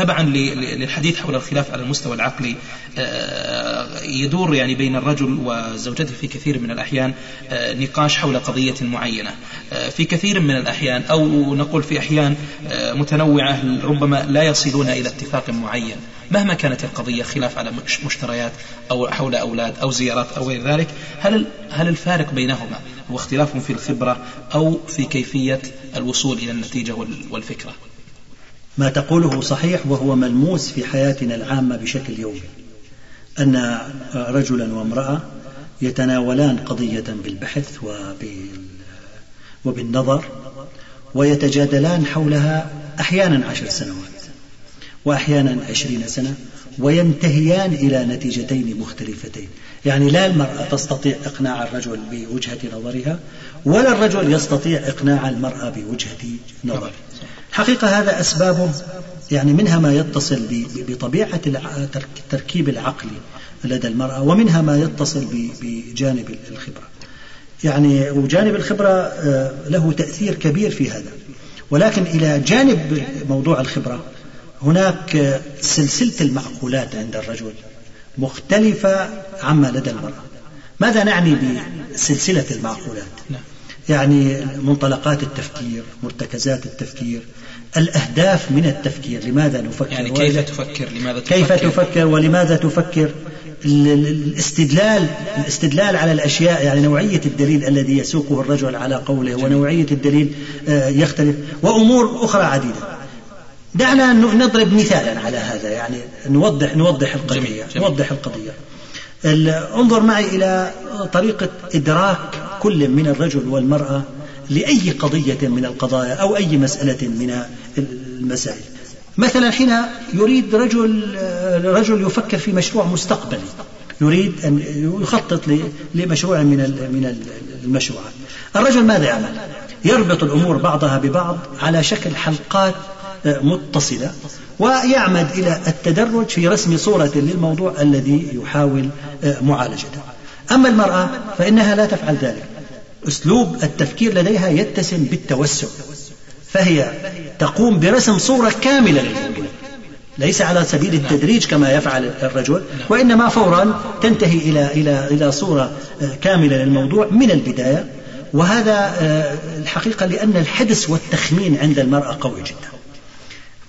تبعا للحديث حول الخلاف على المستوى العقلي آه، يدور يعني بين الرجل وزوجته في كثير من الأحيان آه، نقاش حول قضية معينة. آه، في كثير من الأحيان أو نقول في أحيان متنوعة ربما لا يصلون إلى اتفاق معين. مهما كانت القضية خلاف على مشتريات أو حول أولاد أو زيارات أو غير ذلك هل هل الفارق بينهما هو اختلاف في الخبرة أو في كيفية الوصول إلى النتيجة والفكرة؟ ما تقوله صحيح وهو ملموس في حياتنا العامة بشكل يومي. أن رجلا وامرأة يتناولان قضية بالبحث وبالنظر ويتجادلان حولها أحيانا عشر سنوات وأحيانا عشرين سنة وينتهيان إلى نتيجتين مختلفتين. يعني لا المرأة تستطيع إقناع الرجل بوجهة نظرها ولا الرجل يستطيع إقناع المرأة بوجهة نظره حقيقة هذا أسبابه يعني منها ما يتصل بطبيعة التركيب العقلي لدى المرأة ومنها ما يتصل بجانب الخبرة. يعني وجانب الخبرة آه، له تأثير كبير في هذا. ولكن إلى جانب موضوع الخبرة هناك سلسلة المعقولات عند الرجل مختلفة عما لدى المرأة. ماذا نعني بسلسلة المعقولات؟ نعم. يعني منطلقات التفكير مرتكزات التفكير الأهداف من التفكير. لماذا نفكر؟ يعني كيف تفكر؟ لماذا تفكر؟ كيف تفكر؟ ولماذا تفكر؟ الاستدلال الاستدلال على الأشياء يعني نوعية الدليل الذي يسوقه الرجل على قوله ونوعية الدليل آه، يختلف وأمور أخرى عديدة. دعنا نضرب مثالا على هذا يعني نوضح نوضح القضية جميل. جميل. نوضح القضية. انظر معي إلى طريقة إدراك كل من الرجل والمرأة لأي قضية من القضايا أو أي مسألة من المسائل. مثلا حين يريد رجل رجل يفكر في مشروع مستقبلي يريد أن يخطط لمشروع من من المشروعات الرجل ماذا يعمل؟ يربط الأمور بعضها ببعض على شكل حلقات متصلة ويعمد إلى التدرج في رسم صورة للموضوع الذي يحاول معالجته. أما المرأة فإنها لا تفعل ذلك. أسلوب التفكير لديها يتسم بالتوسع. فهي تقوم برسم صورة كاملة للموضوع ليس على سبيل التدريج كما يفعل الرجل وإنما فورا تنتهي إلى إلى إلى صورة كاملة للموضوع من البداية. وهذا الحقيقة لأن الحدس والتخمين عند المرأة قوي جدا.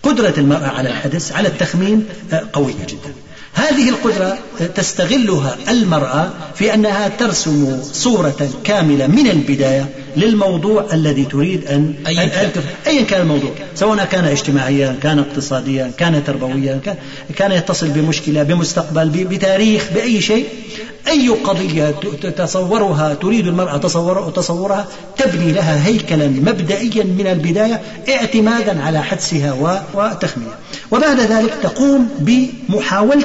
قدرة المرأة على الحدث على التخمين قوية جدا. هذه القدرة تستغلها المرأة في أنها ترسم صورة كاملة من البداية للموضوع الذي تريد أن أيا كان, أي كان الموضوع. سواء كان اجتماعيا كان اقتصاديا كان تربويا كان, كان يتصل بمشكلة بمستقبل بتاريخ بأي شيء. أي قضية تتصورها تريد المرأة تصور تصورها تبني لها هيكلا مبدئيا من البداية اعتمادا على حدسها وتخمينها. وبعد ذلك تقوم بمحاولة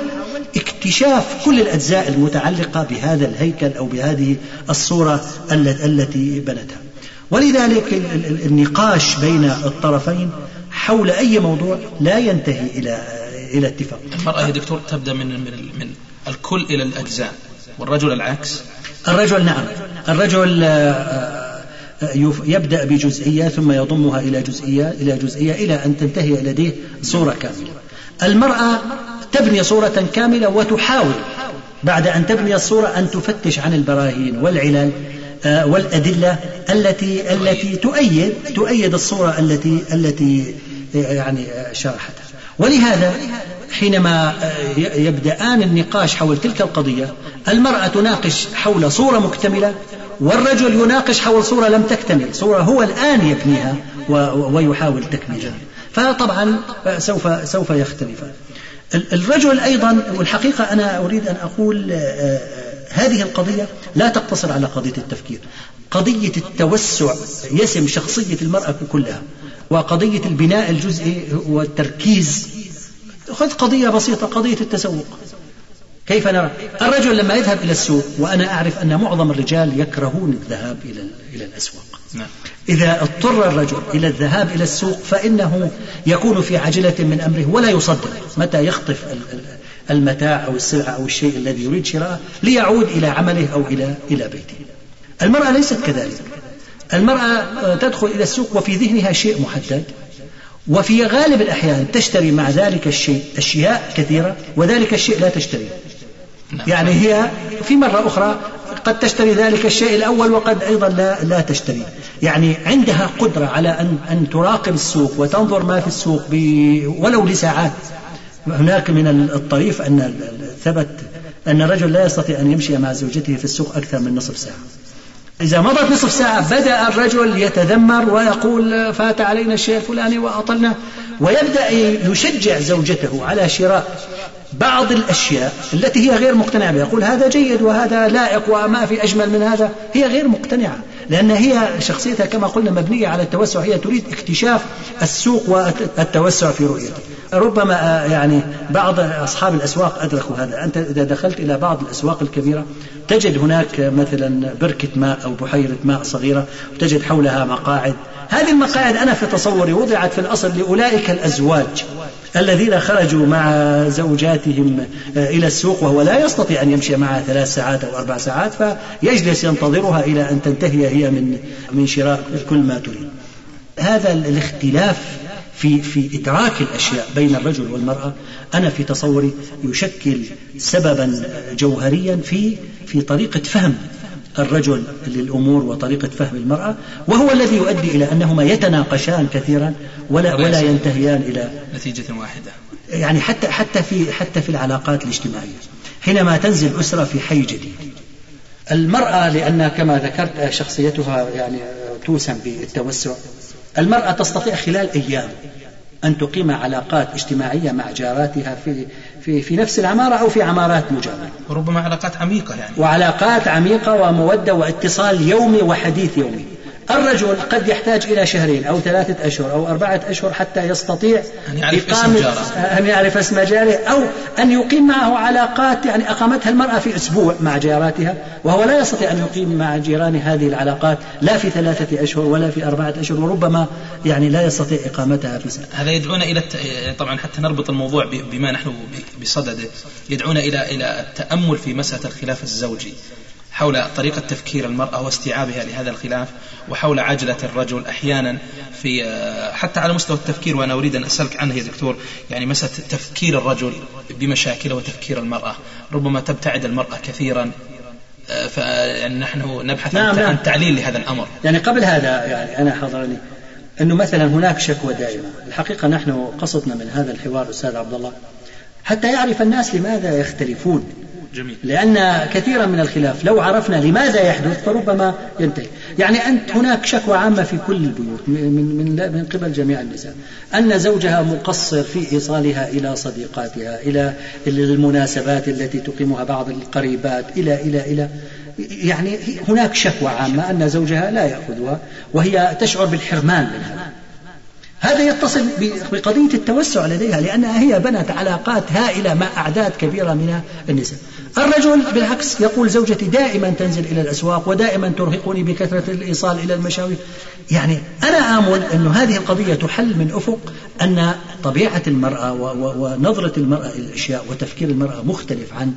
اكتشاف كل الأجزاء المتعلقة بهذا الهيكل أو بهذه الصورة التي بنتها. ولذلك النقاش بين الطرفين حول أي موضوع لا ينتهي إلى إلى اتفاق. المرأة يا دكتور تبدأ من من من الكل إلى الأجزاء والرجل العكس؟ الرجل نعم. الرجل آه، آه، يبدأ بجزئية ثم يضمها إلى جزئية إلى جزئية إلى أن تنتهي لديه صورة كاملة. المرأة تبني صورة كاملة وتحاول بعد أن تبني الصورة أن تفتش عن البراهين والعلل آه، والأدلة التي التي تؤيد تؤيد الصورة التي التي يعني شرحتها. ولهذا حينما يبدأان النقاش حول تلك القضية المرأة تناقش حول صورة مكتملة والرجل يناقش حول صورة لم تكتمل صورة هو الآن يبنيها ويحاول تكميلها. فطبعا سوف سوف يختلفان. الرجل أيضا والحقيقة أنا أريد أن أقول آه، آه، هذه القضية لا تقتصر على قضية التفكير. قضية التوسع يسم شخصية المرأة كلها وقضية البناء الجزئي والتركيز خذ قضية بسيطة قضية التسوق. كيف نرى؟ الرجل لما يذهب إلى السوق وأنا أعرف أن معظم الرجال يكرهون الذهاب إلى إلى الأسواق. نعم. إذا اضطر الرجل إلى الذهاب إلى السوق فإنه يكون في عجلة من أمره ولا يصدق. متى يخطف المتاع أو السلعة أو الشيء الذي يريد شراءه ليعود إلى عمله أو إلى إلى بيته. المرأة ليست كذلك. المرأة تدخل إلى السوق وفي ذهنها شيء محدد وفي غالب الأحيان تشتري مع ذلك الشيء أشياء كثيرة وذلك الشيء لا تشتري. نعم. يعني هي في مرة أخرى قد تشتري ذلك الشيء الأول وقد أيضا لا, لا تشتري. يعني عندها قدرة على أن, أن تراقب السوق وتنظر ما في السوق ولو لساعات. هناك من الطريف أن ثبت أن الرجل لا يستطيع أن يمشي مع زوجته في السوق أكثر من نصف ساعة. إذا مضت نصف ساعة بدأ الرجل يتذمر ويقول فات علينا الشيء الفلاني وأطلنا ويبدأ يشجع زوجته على شراء. بعض الأشياء التي هي غير مقتنعة بها. يقول هذا جيد وهذا لائق وما في أجمل من هذا. هي غير مقتنعة لأن هي شخصيتها كما قلنا مبنية على التوسع. هي تريد اكتشاف السوق والتوسع في رؤيته. ربما آه، يعني بعض أصحاب الأسواق أدركوا هذا. أنت إذا دخلت إلى بعض الأسواق الكبيرة تجد هناك مثلا بركة ماء أو بحيرة ماء صغيرة وتجد حولها مقاعد هذه المقاعد أنا في تصوري وضعت في الأصل لأولئك الأزواج الذين خرجوا مع زوجاتهم آه، إلى السوق وهو لا يستطيع أن يمشي معها ثلاث ساعات أو أربع ساعات فيجلس ينتظرها إلى أن تنتهي هي من من شراء كل ما تريد. هذا الاختلاف في في إدراك الأشياء بين الرجل والمرأة أنا في تصوري يشكل سببا جوهريا في في طريقة فهم الرجل للأمور وطريقة فهم المرأة وهو الذي يؤدي إلى أنهما يتناقشان كثيرا ولا ولا ينتهيان إلى نتيجة واحدة. يعني حتى حتى في حتى في العلاقات الاجتماعية. حينما تنزل أسرة في حي جديد. المرأة لأن كما ذكرت شخصيتها يعني توسم بالتوسع المرأة تستطيع خلال أيام أن تقيم علاقات اجتماعية مع جاراتها في في في نفس العمارة أو في عمارات مجاورة. وربما علاقات عميقة يعني. وعلاقات عميقة ومودة واتصال يومي وحديث يومي. الرجل قد يحتاج إلى شهرين أو ثلاثة أشهر أو أربعة أشهر حتى يستطيع أن يعرف إقامة اسم أن يعرف اسم جاره أو أن يقيم معه علاقات يعني أقامتها المرأة في أسبوع مع جاراتها وهو لا يستطيع أن يقيم مع جيرانه هذه العلاقات لا في ثلاثة أشهر ولا في أربعة أشهر وربما يعني لا يستطيع إقامتها في سنة. هذا يدعونا إلى الت... طبعا حتى نربط الموضوع بما نحن بصدده يدعونا إلى إلى التأمل في مسألة الخلاف الزوجي. حول طريقة تفكير المرأة واستيعابها لهذا الخلاف وحول عجلة الرجل أحيانا في آه، حتى على مستوى التفكير وأنا أريد أن أسألك عنه يا دكتور يعني مسألة تفكير الرجل بمشاكله وتفكير المرأة. ربما تبتعد المرأة كثيرا آه، فنحن نبحث نعم عن نعم. تعليل لهذا الأمر. يعني قبل هذا يعني أنا حضرني أنه مثلا هناك شكوى دائمة. الحقيقة نحن قصدنا من هذا الحوار أستاذ عبد الله حتى يعرف الناس لماذا يختلفون. جميل. لأن كثيرا من الخلاف لو عرفنا لماذا يحدث فربما ينتهي. يعني أنت هناك شكوى عامة في كل البيوت من, من, من قبل جميع النساء أن زوجها مقصر في إيصالها إلى صديقاتها إلى المناسبات التي تقيمها بعض القريبات إلى إلى إلى يعني هناك شكوى عامة أن زوجها لا يأخذها وهي تشعر بالحرمان منها. هذا يتصل بقضية التوسع لديها لأنها هي بنت علاقات هائلة مع أعداد كبيرة من النساء. الرجل بالعكس يقول زوجتي دائما تنزل إلى الأسواق ودائما ترهقني بكثرة الإيصال إلى المشاوير. يعني أنا آمل أن هذه القضية تحل من أفق أن طبيعة المرأة ونظرة المرأة إلى الأشياء وتفكير المرأة مختلف عن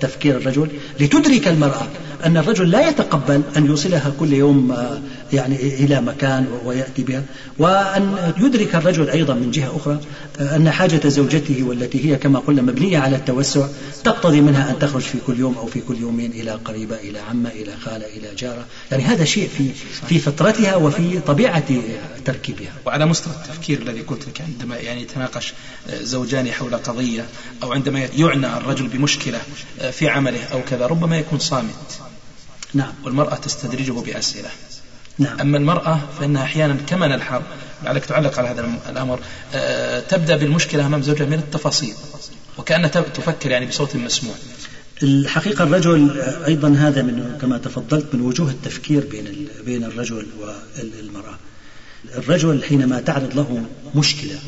تفكير الرجل لتدرك المرأة أن الرجل لا يتقبل أن يوصلها كل يوم آه، يعني إلى مكان ويأتي بها وأن يدرك الرجل أيضا من جهة أخرى آه، أن حاجة زوجته والتي هي كما قلنا مبنية على التوسع تقتضي منها أن تخرج في كل يوم أو في كل يومين إلى قريبة إلى عمة إلى خالة إلى جارة. يعني هذا شيء في في فطرتها وفي طبيعة تركيبها. وعلى مستوى التفكير الذي قلت لك عندما يعني يتناقش زوجان حول قضية أو عندما يعنى الرجل بمشكلة في عمله أو كذا ربما يكون صامت. نعم. والمرأة تستدرجه بأسئلة. نعم. أما المرأة فإنها أحيانا كما نلحظ لعلك تعلق على هذا الأمر آه، تبدأ بالمشكلة أمام زوجها من التفاصيل وكأنها تفكر يعني بصوت مسموع. الحقيقة الرجل أيضا هذا من كما تفضلت من وجوه التفكير بين بين الرجل والمرأة. الرجل حينما تعرض له مشكلة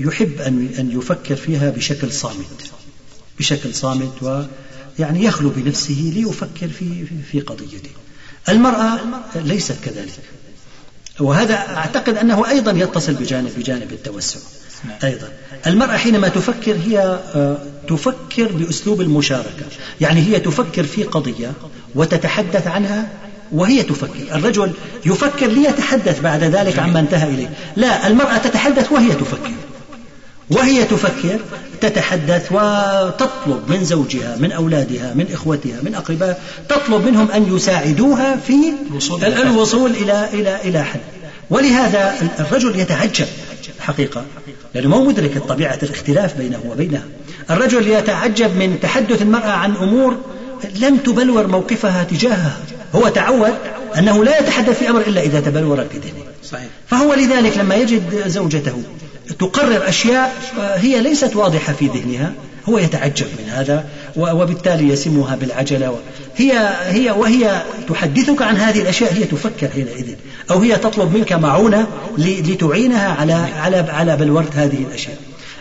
يحب أن أن يفكر فيها بشكل صامت. بشكل صامت ويعني يخلو بنفسه ليفكر في في قضيته. المرأة ليست كذلك. وهذا أعتقد أنه أيضا يتصل بجانب بجانب التوسع. نعم. أيضا المرأة حينما تفكر هي آه، تفكر بأسلوب المشاركة يعني هي تفكر في قضية وتتحدث عنها وهي تفكر الرجل يفكر ليتحدث بعد ذلك عما انتهى إليه لا المرأة تتحدث وهي تفكر وهي تفكر تتحدث وتطلب من زوجها من أولادها من إخوتها من أقربائها تطلب منهم أن يساعدوها في الوصول إلى إلى إلى حل ولهذا الرجل يتعجب حقيقة لأنه مو مدرك طبيعة الاختلاف بينه وبينها. الرجل يتعجب من تحدث المرأة عن أمور لم تبلور موقفها تجاهها. هو تعود أنه لا يتحدث في أمر إلا إذا تبلور في ذهنه صحيح. فهو لذلك لما يجد زوجته تقرر أشياء هي ليست واضحة في ذهنها. هو يتعجب من هذا وبالتالي يسمها بالعجلة. هي هي وهي تحدثك عن هذه الأشياء هي تفكر حينئذ. أو هي تطلب منك معونة لتعينها على على على بلورة هذه الأشياء.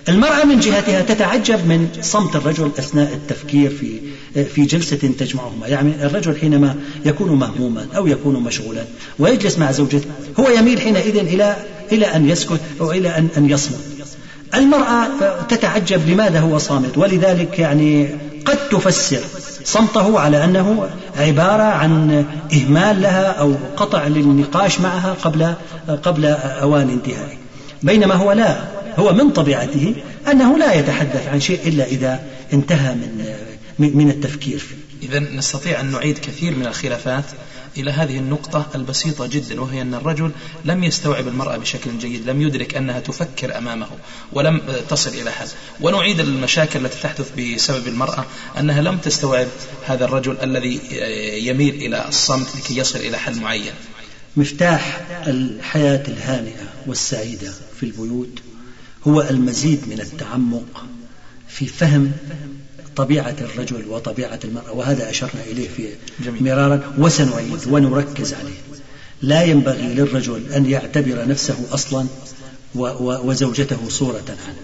المرأة من جهتها تتعجب من صمت الرجل أثناء التفكير في في جلسة تجمعهما. يعني الرجل حينما يكون مهموما أو يكون مشغولا ويجلس مع زوجته هو يميل حينئذ إلى إلى أن يسكت أو إلى أن أن يصمت. المرأة تتعجب لماذا هو صامت ولذلك يعني قد تفسر صمته على أنه عبارة عن إهمال لها أو قطع للنقاش معها قبل قبل أوان انتهائه. بينما هو لا هو من طبيعته أنه لا يتحدث عن شيء إلا إذا انتهى من من التفكير فيه. إذا نستطيع أن نعيد كثير من الخلافات إلى هذه النقطة البسيطة جدا وهي أن الرجل لم يستوعب المرأة بشكل جيد لم يدرك أنها تفكر أمامه ولم تصل إلى حل ونعيد المشاكل التي تحدث بسبب المرأة أنها لم تستوعب هذا الرجل الذي يميل إلى الصمت لكي يصل إلى حل معين. مفتاح الحياة الهانئة والسعيدة في البيوت هو المزيد من التعمق في فهم طبيعة الرجل وطبيعة المرأة وهذا أشرنا إليه في مرارا وسنعيد ونركز عليه. لا ينبغي للرجل أن يعتبر نفسه أصلا وزوجته صورة عنه.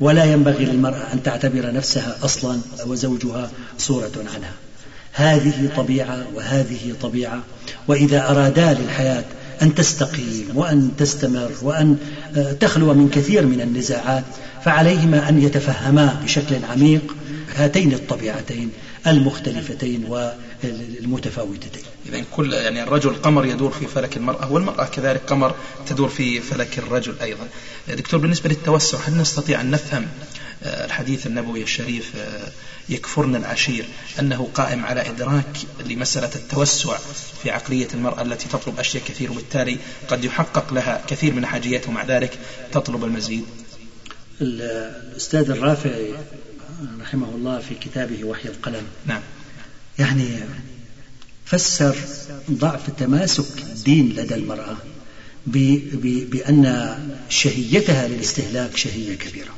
ولا ينبغي للمرأة أن تعتبر نفسها أصلا وزوجها صورة عنها هذه طبيعة وهذه طبيعة. وإذا أرادا للحياة أن تستقيم وأن تستمر وأن آه، تخلو من كثير من النزاعات فعليهما أن يتفهما بشكل عميق هاتين الطبيعتين المختلفتين والمتفاوتتين. إذا كل يعني الرجل قمر يدور في فلك المرأة والمرأة كذلك قمر تدور في فلك الرجل أيضا. دكتور بالنسبة للتوسع هل نستطيع أن نفهم آه، الحديث النبوي الشريف آه، يكفرن العشير أنه قائم على إدراك لمسألة التوسع في عقلية المرأة التي تطلب أشياء كثير وبالتالي قد يحقق لها كثير من حاجياتها ومع ذلك تطلب المزيد؟ الأستاذ الرافعي رحمه الله في كتابه وحي القلم. نعم. يعني فسر ضعف تماسك الدين لدى المرأة بأن شهيتها للاستهلاك شهية كبيرة.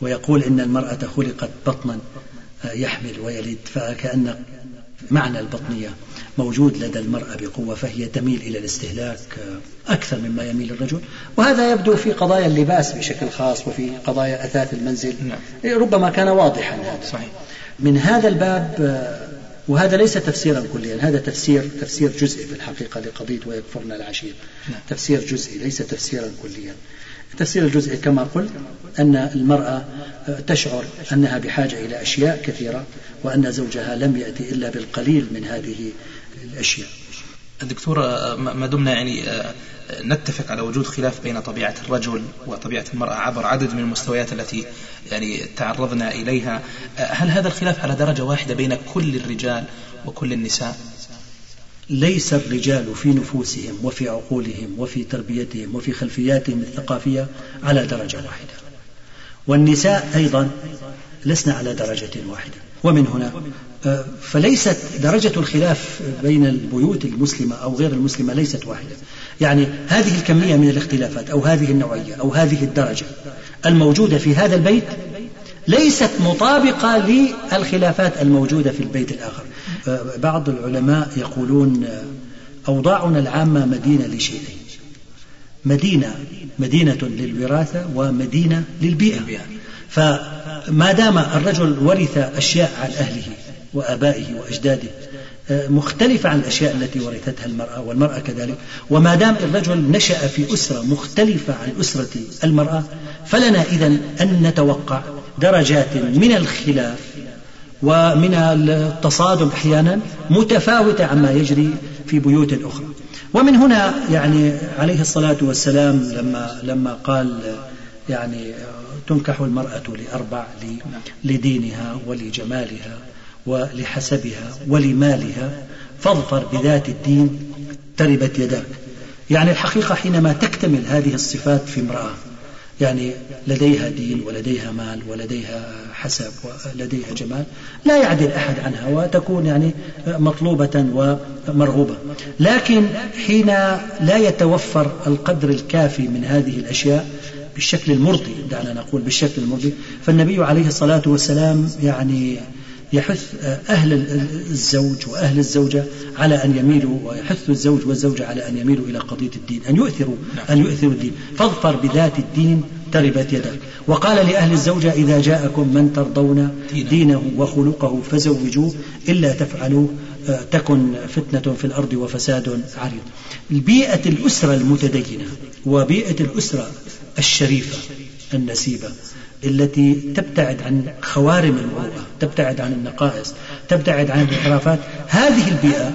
ويقول إن المرأة خلقت بطنا يحمل ويلد فكأن معنى البطنية. موجود لدى المرأة بقوة فهي تميل إلى الاستهلاك أكثر مما يميل الرجل وهذا يبدو في قضايا اللباس بشكل خاص وفي قضايا أثاث المنزل نعم. ربما كان واضحا هذا صحيح. من هذا الباب وهذا ليس تفسيرا كليا هذا تفسير تفسير جزئي في الحقيقة لقضية ويكفرنا العشير نعم. تفسير جزئي ليس تفسيرا كليا التفسير الجزئي كما قلت أن المرأة تشعر أنها بحاجة إلى أشياء كثيرة وأن زوجها لم يأتي إلا بالقليل من هذه الأشياء. الدكتور ما دمنا يعني آه، نتفق على وجود خلاف بين طبيعة الرجل وطبيعة المرأة عبر عدد من المستويات التي يعني تعرضنا إليها. آه، هل هذا الخلاف على درجة واحدة بين كل الرجال وكل النساء؟ ليس الرجال في نفوسهم وفي عقولهم وفي تربيتهم وفي خلفياتهم الثقافية على درجة واحدة. والنساء أيضا لسنا على درجة واحدة. ومن هنا فليست درجة الخلاف بين البيوت المسلمة أو غير المسلمة ليست واحدة. يعني هذه الكمية من الاختلافات أو هذه النوعية أو هذه الدرجة الموجودة في هذا البيت ليست مطابقة للخلافات الموجودة في البيت الآخر. آه، بعض العلماء يقولون أوضاعنا العامة مدينة لشيئين مدينة مدينة للوراثة ومدينة للبيئة. فما دام الرجل ورث أشياء عن أهله وآبائه وأجداده آه، مختلفة عن الأشياء التي ورثتها المرأة والمرأة كذلك. وما دام الرجل نشأ في أسرة مختلفة عن أسرة المرأة فلنا إذا أن نتوقع درجات من الخلاف ومن التصادم أحيانا متفاوتة عما يجري في بيوت أخرى. ومن هنا يعني عليه الصلاة والسلام لما لما قال يعني تنكح المرأة لأربع لدينها ولجمالها. ولحسبها ولمالها فاظفر بذات الدين تربت يداك. يعني الحقيقة حينما تكتمل هذه الصفات في امرأة يعني لديها دين ولديها مال ولديها حسب ولديها جمال لا يعدل أحد عنها وتكون يعني مطلوبة ومرغوبة. لكن حين لا يتوفر القدر الكافي من هذه الأشياء بالشكل المرضي دعنا نقول بالشكل المرضي فالنبي عليه الصلاة والسلام يعني يحث أهل الزوج وأهل الزوجة على أن يميلوا ويحث الزوج والزوجة على أن يميلوا إلى قضية الدين أن يؤثروا أن يؤثروا الدين. فاظفر بذات الدين تربت يدك. وقال لأهل الزوجة إذا جاءكم من ترضون دينه وخلقه فزوجوه إلا تفعلوا آه، تكن فتنة في الأرض وفساد عريض. البيئة الأسرة المتدينة وبيئة الأسرة الشريفة النسيبة التي تبتعد عن خوارم المروءة تبتعد عن النقائص تبتعد عن الانحرافات هذه البيئة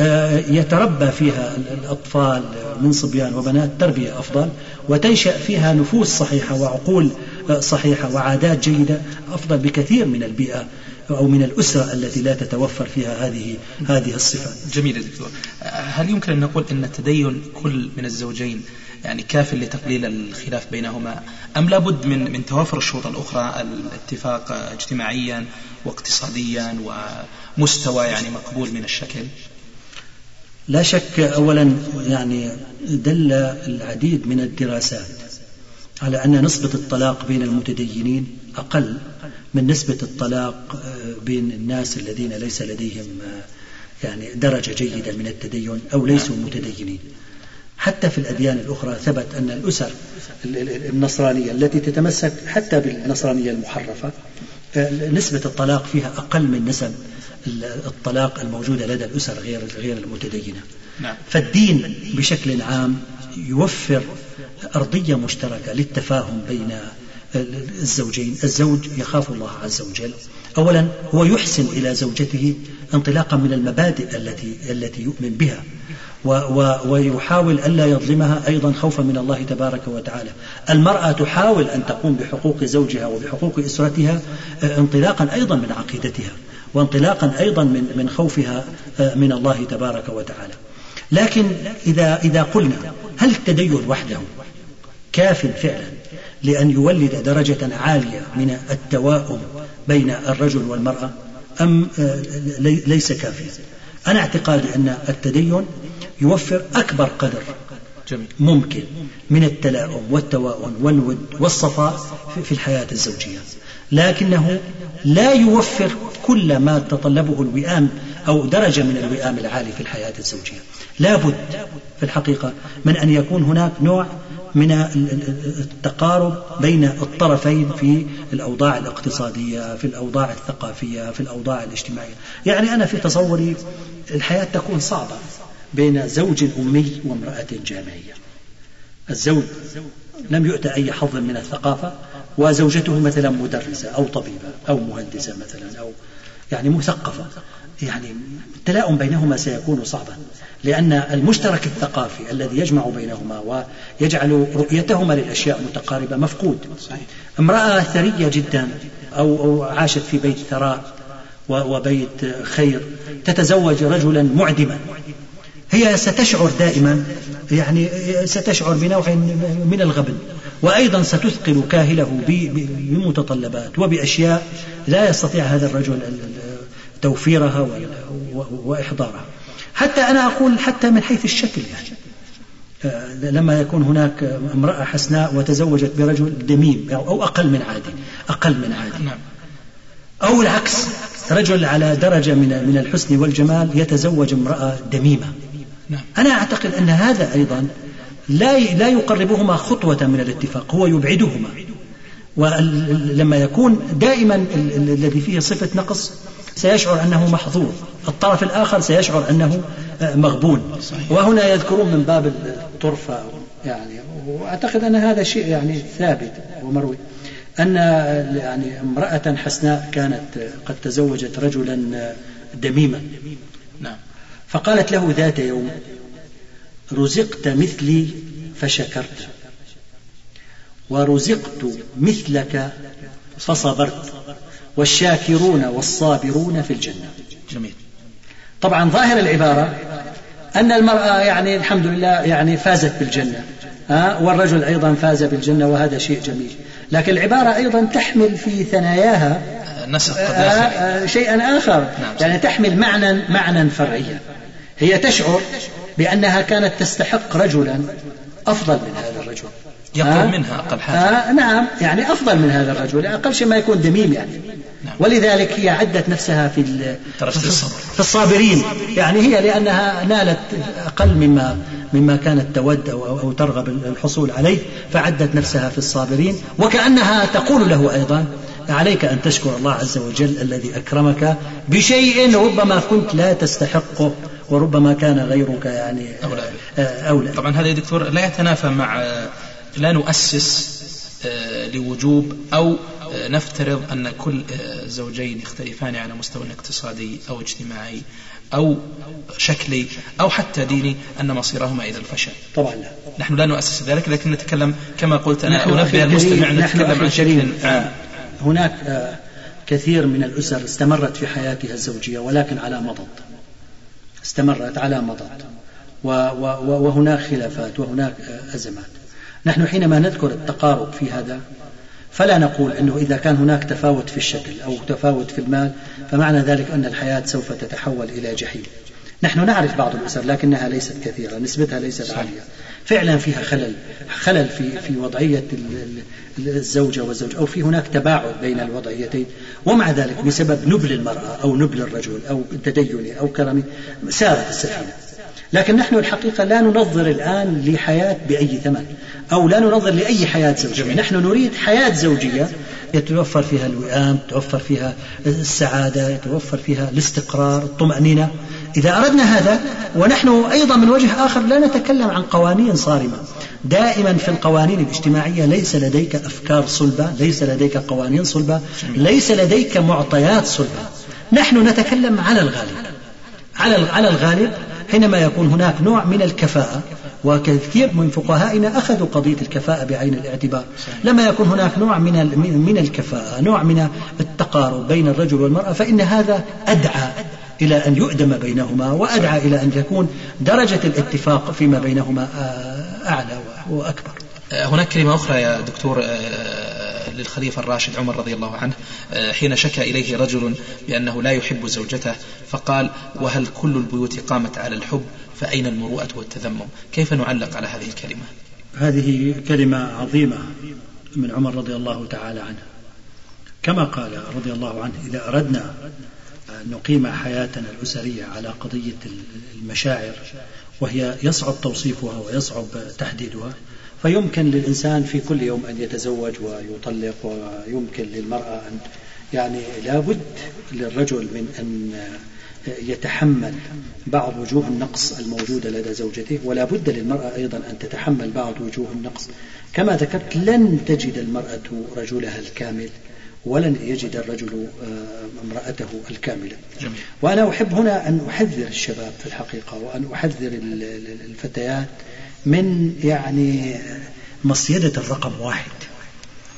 آه، يتربى فيها الأطفال من صبيان وبنات تربية أفضل وتنشأ فيها نفوس صحيحة وعقول آه، صحيحة وعادات جيدة أفضل بكثير من البيئة أو من الأسرة التي لا تتوفر فيها هذه هذه الصفات. جميل دكتور. هل يمكن أن نقول أن التدين كل من الزوجين يعني كاف لتقليل الخلاف بينهما أم لابد من من توافر الشروط الأخرى الاتفاق اجتماعيا واقتصاديا ومستوى يعني مقبول من الشكل؟ لا شك أولا يعني دل العديد من الدراسات على أن نسبة الطلاق بين المتدينين أقل من نسبة الطلاق بين الناس الذين ليس لديهم يعني درجة جيدة من التدين أو ليسوا متدينين. حتى في الأديان الأخرى ثبت أن الأسر النصرانية التي تتمسك حتى بالنصرانية المحرفة نسبة الطلاق فيها أقل من نسب الطلاق الموجودة لدى الأسر غير غير المتدينة. نعم. فالدين بشكل عام يوفر أرضية مشتركة للتفاهم بين الزوجين، الزوج يخاف الله عز وجل. أولا هو يحسن إلى زوجته انطلاقا من المبادئ التي التي يؤمن بها ويحاول ألا يظلمها أيضا خوفا من الله تبارك وتعالى. المرأة تحاول أن تقوم بحقوق زوجها وبحقوق أسرتها آه، انطلاقا أيضا من عقيدتها وانطلاقا أيضا من, من خوفها آه، من الله تبارك وتعالى. لكن إذا, إذا قلنا هل التدين وحده كاف فعلا لأن يولد درجة عالية من التواؤم بين الرجل والمرأة أم آه، ليس كافيا؟ أنا اعتقادي أن التدين يوفر أكبر قدر ممكن من التلاؤم والتواؤم والود والصفاء في الحياة الزوجية. لكنه لا يوفر كل ما تطلبه الوئام أو درجة من الوئام العالي في الحياة الزوجية. لا بد في الحقيقة من أن يكون هناك نوع من التقارب بين الطرفين في الأوضاع الاقتصادية في الأوضاع الثقافية في الأوضاع الاجتماعية. يعني أنا في تصوري الحياة تكون صعبة. بين زوج أمي وامرأة جامعية. الزوج لم يؤتى أي حظ من الثقافة وزوجته مثلا مدرسة أو طبيبة أو مهندسة مثلا أو يعني مثقفة. يعني التلاؤم بينهما سيكون صعبا لأن المشترك الثقافي الذي يجمع بينهما ويجعل رؤيتهما للأشياء متقاربة مفقود. امرأة ثرية جدا أو, عاشت في بيت ثراء وبيت خير تتزوج رجلا معدما. هي ستشعر دائما يعني ستشعر بنوع من الغبن وأيضا ستثقل كاهله بمتطلبات وبأشياء لا يستطيع هذا الرجل توفيرها وإحضارها حتى أنا أقول حتى من حيث الشكل يعني آه، لما يكون هناك امرأة حسناء وتزوجت برجل دميم أو أقل من عادي أقل من عادي نعم. أو العكس رجل على درجة من من الحسن والجمال يتزوج امرأة دميمة. أنا أعتقد أن هذا أيضا لا لا يقربهما خطوة من الاتفاق هو يبعدهما. ولما يكون دائما الذي فيه صفة نقص سيشعر أنه محظوظ الطرف الآخر سيشعر أنه مغبون. وهنا يذكرون من باب الطرفة يعني وأعتقد أن هذا شيء يعني ثابت ومروي. أن يعني امرأة حسناء كانت قد تزوجت رجلا دميما. نعم فقالت له ذات يوم رزقت مثلي فشكرت ورزقت مثلك فصبرت والشاكرون والصابرون في الجنة. جميل. طبعا ظاهر العبارة أن المرأة يعني الحمد لله يعني فازت بالجنة ها والرجل أيضا فاز بالجنة وهذا شيء جميل. لكن العبارة أيضا تحمل في ثناياها نسق آه، آه، شيئا آخر. نعم. يعني تحمل معنى معنى فرعيا. هي تشعر بأنها كانت تستحق رجلا أفضل من هذا الرجل. يقل منها أقل حاجة. آه نعم يعني أفضل من هذا الرجل. أقل شيء ما يكون دميم يعني. نعم. ولذلك هي عدت نفسها في في الصابرين. يعني هي لأنها نالت أقل مما مما كانت تود أو, أو ترغب الحصول عليه فعدت نفسها في الصابرين. وكأنها تقول له أيضا عليك أن تشكر الله عز وجل الذي أكرمك بشيء ربما كنت لا تستحقه. وربما كان غيرك يعني أولى, آه، أولى. طبعا هذا يا دكتور لا يتنافى مع لا نؤسس آه، لوجوب أو آه، نفترض أن كل زوجين يختلفان على مستوى اقتصادي أو اجتماعي أو شكلي أو حتى ديني أن مصيرهما إلى الفشل. طبعا لا. نحن لا نؤسس ذلك لكن نتكلم كما قلت أنا أنبه المستمع نتكلم عن شكل. عام هناك كثير من الأسر استمرت في حياتها الزوجية ولكن على مضض. استمرت على مضض. وهناك خلافات وهناك أزمات. نحن حينما نذكر التقارب في هذا فلا نقول أنه إذا كان هناك تفاوت في الشكل أو تفاوت في المال فمعنى ذلك أن الحياة سوف تتحول إلى جحيم. نحن نعرف بعض الأسر لكنها ليست كثيرة نسبتها ليست عالية. فعلا فيها خلل خلل في في وضعية الزوجة والزوج أو في هناك تباعد بين الوضعيتين ومع ذلك بسبب نبل المرأة أو نبل الرجل أو تدينه أو كرمه سارت السفينة. لكن نحن الحقيقة لا ننظر الآن لحياة بأي ثمن أو لا ننظر لأي حياة زوجية. نحن نريد حياة زوجية يتوفر فيها الوئام يتوفر فيها السعادة يتوفر فيها الاستقرار الطمأنينة. إذا أردنا هذا ونحن أيضا من وجه آخر لا نتكلم عن قوانين صارمة. دائما في القوانين الاجتماعية ليس لديك أفكار صلبة ليس لديك قوانين صلبة ليس لديك معطيات صلبة. نحن نتكلم على الغالب. على على الغالب حينما يكون هناك نوع من الكفاءة وكثير من فقهائنا أخذوا قضية الكفاءة بعين الاعتبار. لما يكون هناك نوع من من الكفاءة نوع من التقارب بين الرجل والمرأة فإن هذا أدعى. إلى أن يؤدم بينهما وأدعى إلى أن تكون درجة الاتفاق فيما بينهما آه، أعلى وأكبر. آه، هناك كلمة أخرى يا دكتور آه، للخليفة الراشد عمر رضي الله عنه حين شكى إليه رجل بأنه لا يحب زوجته فقال وهل كل البيوت قامت على الحب فأين المروءة والتذمم؟ كيف نعلق على هذه الكلمة؟ هذه كلمة عظيمة من عمر رضي الله تعالى عنه. كما قال رضي الله عنه إذا أردنا نقيم حياتنا الأسرية على قضية المشاعر وهي يصعب توصيفها ويصعب تحديدها. فيمكن للإنسان في كل يوم أن يتزوج ويطلق ويمكن للمرأة أن يعني لابد للرجل من أن يتحمل بعض وجوه النقص الموجودة لدى زوجته ولا بد للمرأة أيضا أن تتحمل بعض وجوه النقص. كما ذكرت لن تجد المرأة رجلها الكامل. ولن يجد الرجل آه، امرأته الكاملة. جميل. وأنا أحب هنا أن أحذر الشباب في الحقيقة وأن أحذر الفتيات من يعني مصيدة الرقم واحد.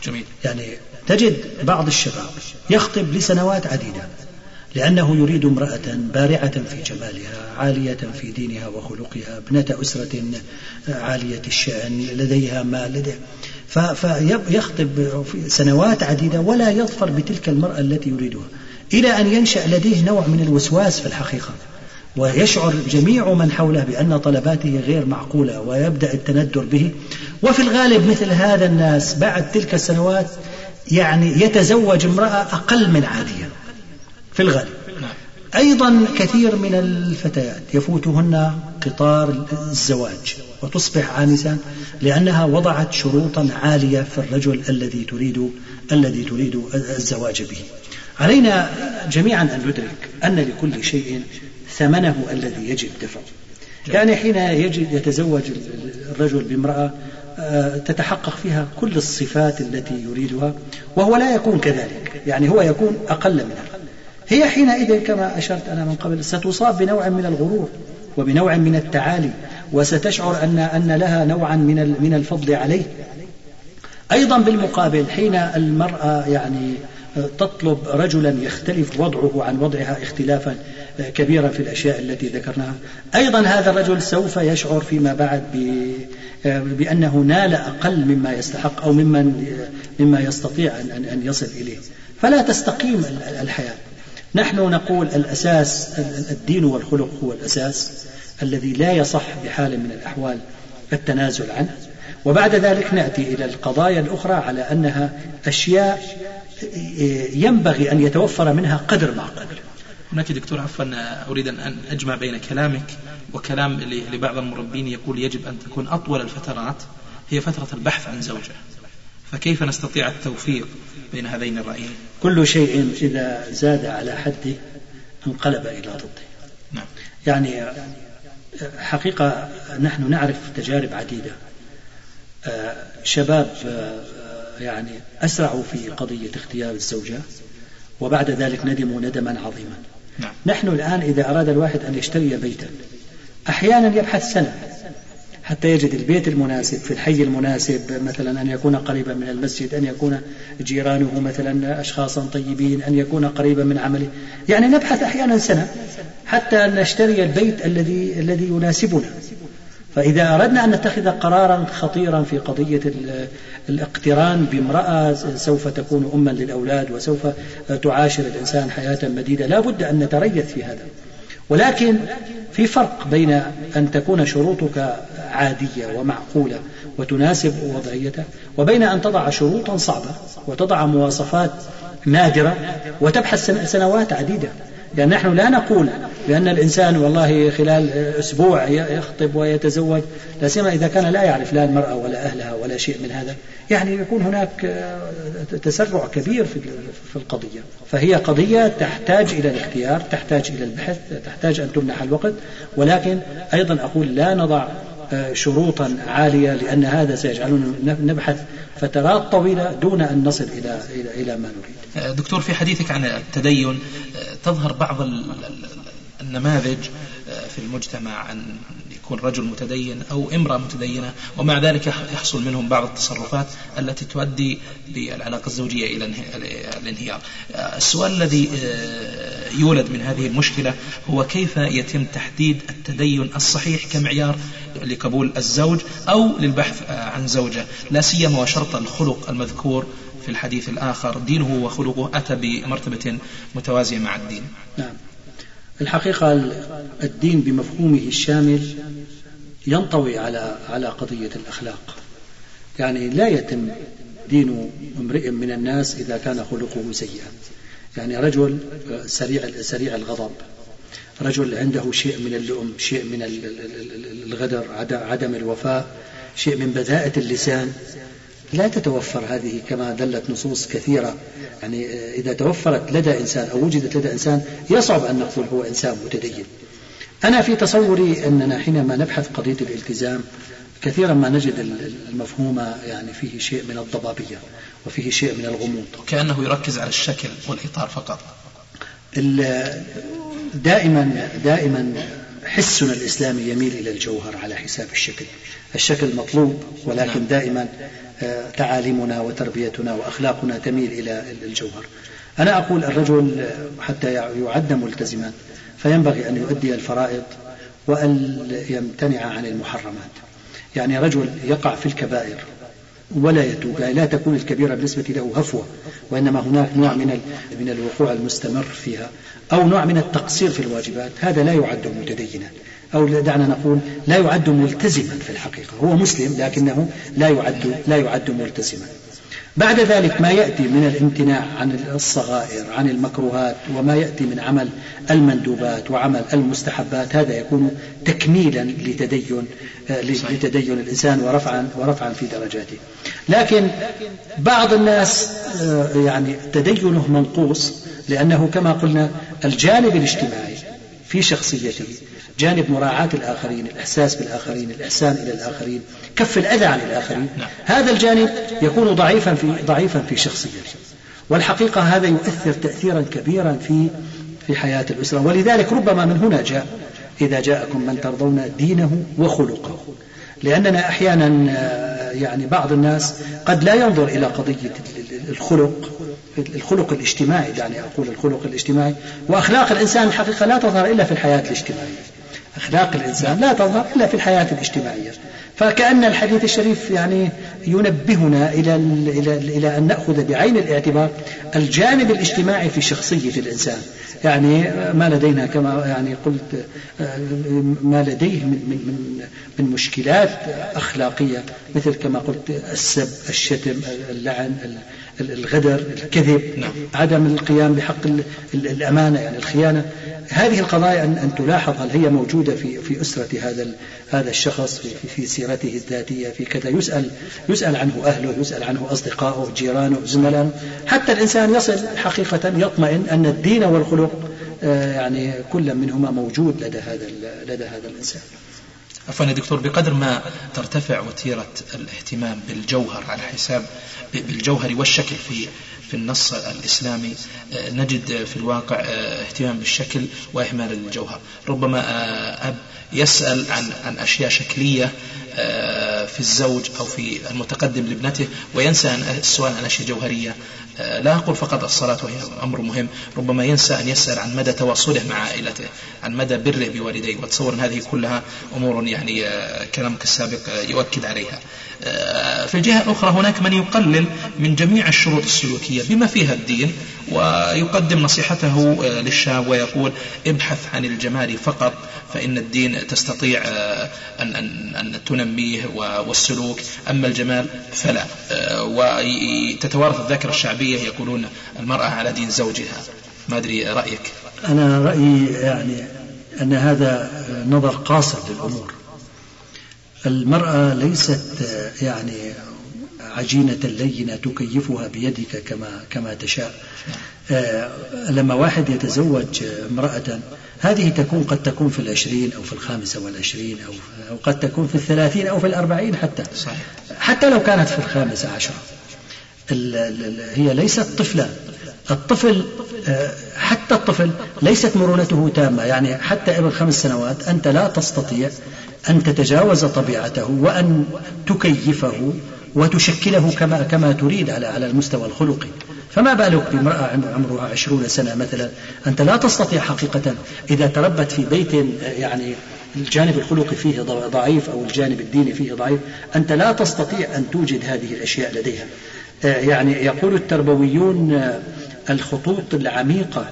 جميل. يعني تجد بعض الشباب يخطب لسنوات عديدة لأنه يريد امرأة بارعة في جمالها عالية في دينها وخلقها ابنة أسرة عالية الشأن لديها مال لديها فيخطب في سنوات عديدة ولا يظفر بتلك المرأة التي يريدها إلى أن ينشأ لديه نوع من الوسواس في الحقيقة. ويشعر جميع من حوله بأن طلباته غير معقولة ويبدأ التندر به. وفي الغالب مثل هذا الناس بعد تلك السنوات يعني يتزوج امرأة أقل من عادية. في الغالب. أيضا كثير من الفتيات يفوتهن قطار الزواج. وتصبح عانسة لأنها وضعت شروطا عالية في الرجل الذي تريد الذي تريد الزواج به. علينا جميعا أن ندرك أن لكل شيء ثمنه الذي يجب دفعه. يعني حين يجب يتزوج الرجل بامرأة آه، تتحقق فيها كل الصفات التي يريدها وهو لا يكون كذلك يعني هو يكون أقل منها هي حينئذ كما أشرت أنا من قبل ستصاب بنوع من الغرور وبنوع من التعالي وستشعر أن أن لها نوعا من من الفضل عليه. أيضا بالمقابل حين المرأة يعني تطلب رجلا يختلف وضعه عن وضعها اختلافا كبيرا في الأشياء التي ذكرناها. أيضا هذا الرجل سوف يشعر فيما بعد بأنه نال أقل مما يستحق أو ممن مما يستطيع أن أن يصل إليه. فلا تستقيم الحياة. نحن نقول الأساس الدين والخلق هو الأساس. الذي لا يصح بحال من الأحوال التنازل عنه. وبعد ذلك نأتي إلى القضايا الأخرى على أنها أشياء ينبغي أن يتوفر منها قدر معقول هناك دكتور عفوا أريد أن أجمع بين كلامك وكلام لبعض المربين يقول يجب أن تكون أطول الفترات هي فترة البحث عن زوجة. فكيف نستطيع التوفيق بين هذين الرأيين؟ كل شيء إذا زاد على حده انقلب إلى ضده. نعم. يعني حقيقة نحن نعرف تجارب عديدة آه، شباب آه، يعني أسرعوا في قضية اختيار الزوجة وبعد ذلك ندموا ندما عظيما نعم. نحن الآن إذا أراد الواحد أن يشتري بيتا أحيانا يبحث سنة حتى يجد البيت المناسب في الحي المناسب مثلا أن يكون قريبا من المسجد أن يكون جيرانه مثلا أشخاصا طيبين أن يكون قريبا من عمله. يعني نبحث أحيانا سنة حتى نشتري البيت الذي الذي يناسبنا. فإذا أردنا أن نتخذ قرارا خطيرا في قضية الاقتران بامرأة سوف تكون أما للأولاد وسوف تعاشر الإنسان حياة مديدة لا بد أن نتريث في هذا. ولكن في فرق بين أن تكون شروطك عادية ومعقولة وتناسب وضعيته وبين أن تضع شروطا صعبة وتضع مواصفات نادرة وتبحث سنوات عديدة. لأن نحن لا نقول بأن الإنسان والله خلال أسبوع يخطب ويتزوج لا سيما إذا كان لا يعرف لا المرأة ولا أهلها ولا شيء من هذا. يعني يكون هناك آه، تسرع كبير في القضية. فهي قضية تحتاج إلى الاختيار تحتاج إلى البحث تحتاج أن تمنح الوقت. ولكن أيضا أقول لا نضع شروطا عالية لأن هذا سيجعلنا نبحث فترات طويلة دون أن نصل إلى إلى ما نريد. دكتور في حديثك عن التدين تظهر بعض النماذج في المجتمع أن يكون رجل متدين أو امرأة متدينة ومع ذلك يحصل منهم بعض التصرفات التي تؤدي بالعلاقة الزوجية إلى الانهيار السؤال الذي آه، يولد من هذه المشكلة هو كيف يتم تحديد التدين الصحيح كمعيار لقبول الزوج أو للبحث عن زوجة لا سيما وشرط الخلق المذكور في الحديث الآخر. دينه وخلقه أتى بمرتبة متوازية مع الدين. نعم. الحقيقة الدين بمفهومه الشامل ينطوي على على قضية الأخلاق. يعني لا يتم دين امرئ من الناس إذا كان خلقه سيئا. يعني رجل سريع سريع الغضب. رجل عنده شيء من اللؤم شيء من الغدر عدم الوفاء شيء من بذاءة اللسان. لا تتوفر هذه كما دلت نصوص كثيرة. يعني إذا توفرت لدى إنسان أو وجدت لدى إنسان يصعب أن نقول هو إنسان متدين. أنا في تصوري أننا حينما نبحث قضية الالتزام كثيرا ما نجد المفهوم يعني فيه شيء من الضبابية وفيه شيء من الغموض. كأنه يركز على الشكل والإطار فقط. دائما دائما حسنا الإسلامي يميل إلى الجوهر على حساب الشكل. الشكل مطلوب ولكن نعم. دائما تعاليمنا وتربيتنا وأخلاقنا تميل إلى الجوهر. أنا أقول الرجل حتى يعد ملتزما فينبغي أن يؤدي الفرائض وأن يمتنع عن المحرمات. يعني رجل يقع في الكبائر ولا يتوب يعني لا تكون الكبيرة بالنسبة له هفوة وإنما هناك نوع من من الوقوع المستمر فيها. أو نوع من التقصير في الواجبات هذا لا يعد متدينا. أو دعنا نقول لا يعد ملتزما في الحقيقة. هو مسلم لكنه لا يعد لا يعد ملتزما. بعد ذلك ما يأتي من الامتناع عن الصغائر عن المكروهات وما يأتي من عمل المندوبات وعمل المستحبات هذا يكون تكميلا لتدين آه، لتدين الإنسان ورفعا ورفعا في درجاته. لكن بعض الناس آه، يعني تدينه منقوص لأنه كما قلنا الجانب الاجتماعي في شخصيته جانب مراعاة الآخرين الإحساس بالآخرين الإحسان إلى الآخرين كف الأذى عن الآخرين. نعم. هذا الجانب يكون ضعيفا في ضعيفا في شخصيته. والحقيقة هذا يؤثر تأثيرا كبيرا في في حياة الأسرة. ولذلك ربما من هنا جاء إذا جاءكم من ترضون دينه وخلقه. لأننا أحيانا آه، يعني بعض الناس قد لا ينظر إلى قضية الخلق الخلق الاجتماعي يعني أقول الخلق الاجتماعي. وأخلاق الإنسان الحقيقة لا تظهر إلا في الحياة الاجتماعية. أخلاق الإنسان لا تظهر إلا في الحياة الاجتماعية. فكأن الحديث الشريف يعني ينبهنا إلى إلى إلى أن نأخذ بعين الاعتبار الجانب الاجتماعي في شخصية الإنسان. يعني ما لدينا كما يعني قلت ما لديه من من من مشكلات أخلاقية مثل كما قلت السب الشتم اللعن الغدر الكذب نعم. عدم القيام بحق الأمانة يعني الخيانة. هذه القضايا أن, أن تلاحظ هل هي موجودة في في أسرة هذا هذا الشخص في, في سيرته الذاتية في كذا. يسأل يسأل عنه أهله يسأل عنه أصدقائه جيرانه زملائه حتى الإنسان يصل حقيقة يطمئن أن الدين والخلق آه، يعني كل منهما موجود لدى هذا لدى هذا الإنسان. عفوا يا دكتور بقدر ما ترتفع وتيرة الاهتمام بالجوهر على حساب بالجوهر والشكل في في النص الإسلامي آه، نجد في الواقع آه، اهتمام بالشكل وإهمال الجوهر. ربما آه، أب يسأل عن عن أشياء شكلية في الزوج أو في المتقدم لابنته وينسى السؤال عن أشياء جوهرية. لا أقول فقط الصلاة وهي أمر مهم ربما ينسى أن يسأل عن مدى تواصله مع عائلته عن مدى بره بوالديه وتصور أن هذه كلها أمور يعني كلامك السابق يؤكد عليها. في الجهة الأخرى هناك من يقلل من جميع الشروط السلوكية بما فيها الدين ويقدم نصيحته للشاب ويقول ابحث عن الجمال فقط فإن الدين تستطيع أن, أن, أن تنميه والسلوك. أما الجمال فلا وتتوارث الذاكرة الشعبية يقولون المرأة على دين زوجها. ما أدري رأيك؟ أنا رأيي يعني أن هذا نظر قاصر للأمور. المرأة ليست يعني عجينة لينة تكيفها بيدك كما كما تشاء. آه، لما واحد يتزوج امرأة هذه تكون قد تكون في العشرين أو في الخامسة والعشرين أو, أو قد تكون في الثلاثين أو في الأربعين حتى. صحيح. حتى لو كانت في الخامسة عشرة. هي ليست طفلة. الطفل آه، حتى الطفل ليست مرونته تامة. يعني حتى ابن خمس سنوات أنت لا تستطيع أن تتجاوز طبيعته وأن تكيفه وتشكله كما كما تريد على على المستوى الخلقي. فما بالك بامرأة عمرها عشرون سنة مثلا؟ أنت لا تستطيع حقيقة إذا تربت في بيت يعني الجانب الخلقي فيه ضعيف أو الجانب الديني فيه ضعيف أنت لا تستطيع أن توجد هذه الأشياء لديها. يعني يقول التربويون الخطوط العميقة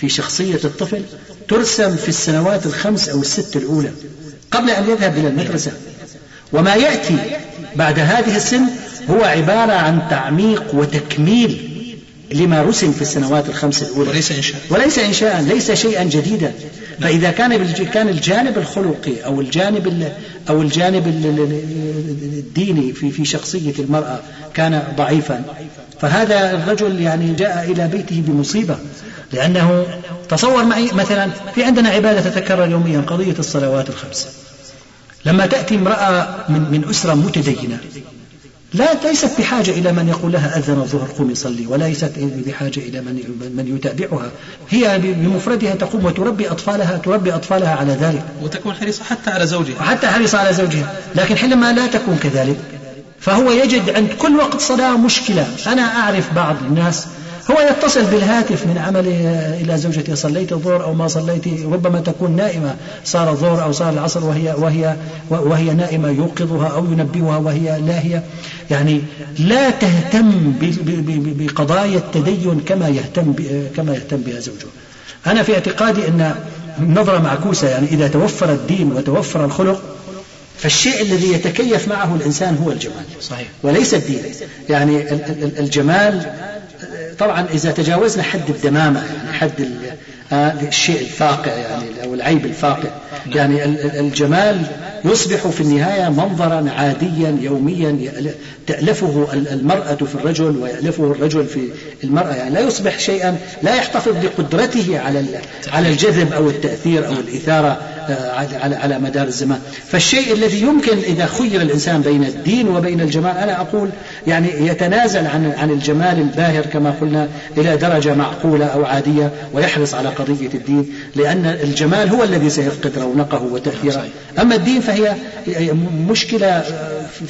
في شخصية الطفل ترسم في السنوات الخمس أو الست الأولى قبل أن يذهب إلى المدرسة. وما يأتي بعد هذه السن هو عبارة عن تعميق وتكميل لما رسم في السنوات الخمس الأولى. وليس إنشاء. وليس إنشاء ليس شيئا جديدا. فإذا كان كان الجانب الخلقي أو الجانب أو الجانب الديني في في شخصية المرأة كان ضعيفا. فهذا الرجل يعني جاء إلى بيته بمصيبة لأنه تصور معي مثلا في عندنا عبادة تتكرر يوميا قضية الصلوات الخمس. لما تأتي امرأة من, من أسرة متدينة لا ليست بحاجة إلى من يقول لها أذن الظهر قومي صلي وليست بحاجة إلى من من يتابعها. هي بمفردها تقوم وتربي أطفالها تربي أطفالها على ذلك. وتكون حريصة حتى على زوجها. حتى حريصة على زوجها. لكن حينما لا تكون كذلك فهو يجد عند كل وقت صلاة مشكلة. أنا أعرف بعض الناس هو يتصل بالهاتف من عمله إلى زوجته صليت الظهر أو ما صليت؟ ربما تكون نائمة. صار الظهر أو صار العصر وهي وهي وهي نائمة يوقظها أو ينبهها وهي لاهية. يعني لا تهتم بقضايا التدين كما يهتم كما يهتم بها زوجها أنا في اعتقادي أن نظرة معكوسة. يعني إذا توفر الدين وتوفر الخلق فالشيء الذي يتكيف معه الإنسان هو الجمال. صحيح. وليس الدين. يعني الجمال طبعا إذا تجاوزنا حد الدمامة حد آه، الشيء الفاقع يعني أو العيب الفاقع. يعني الجمال يصبح في النهاية منظرا عاديا يوميا تألفه المرأة في الرجل ويألفه الرجل في المرأة. يعني لا يصبح شيئا لا يحتفظ بقدرته على على الجذب أو التأثير أو الإثارة آه، على على مدار الزمان. فالشيء الذي يمكن إذا خير الإنسان بين الدين وبين الجمال أنا أقول يعني يتنازل عن عن الجمال الباهر كما قلنا إلى درجة معقولة أو عادية ويحرص على قضية الدين لأن الجمال هو الذي سيفقد رونقه وتأثيره. أما الدين فهي مشكلة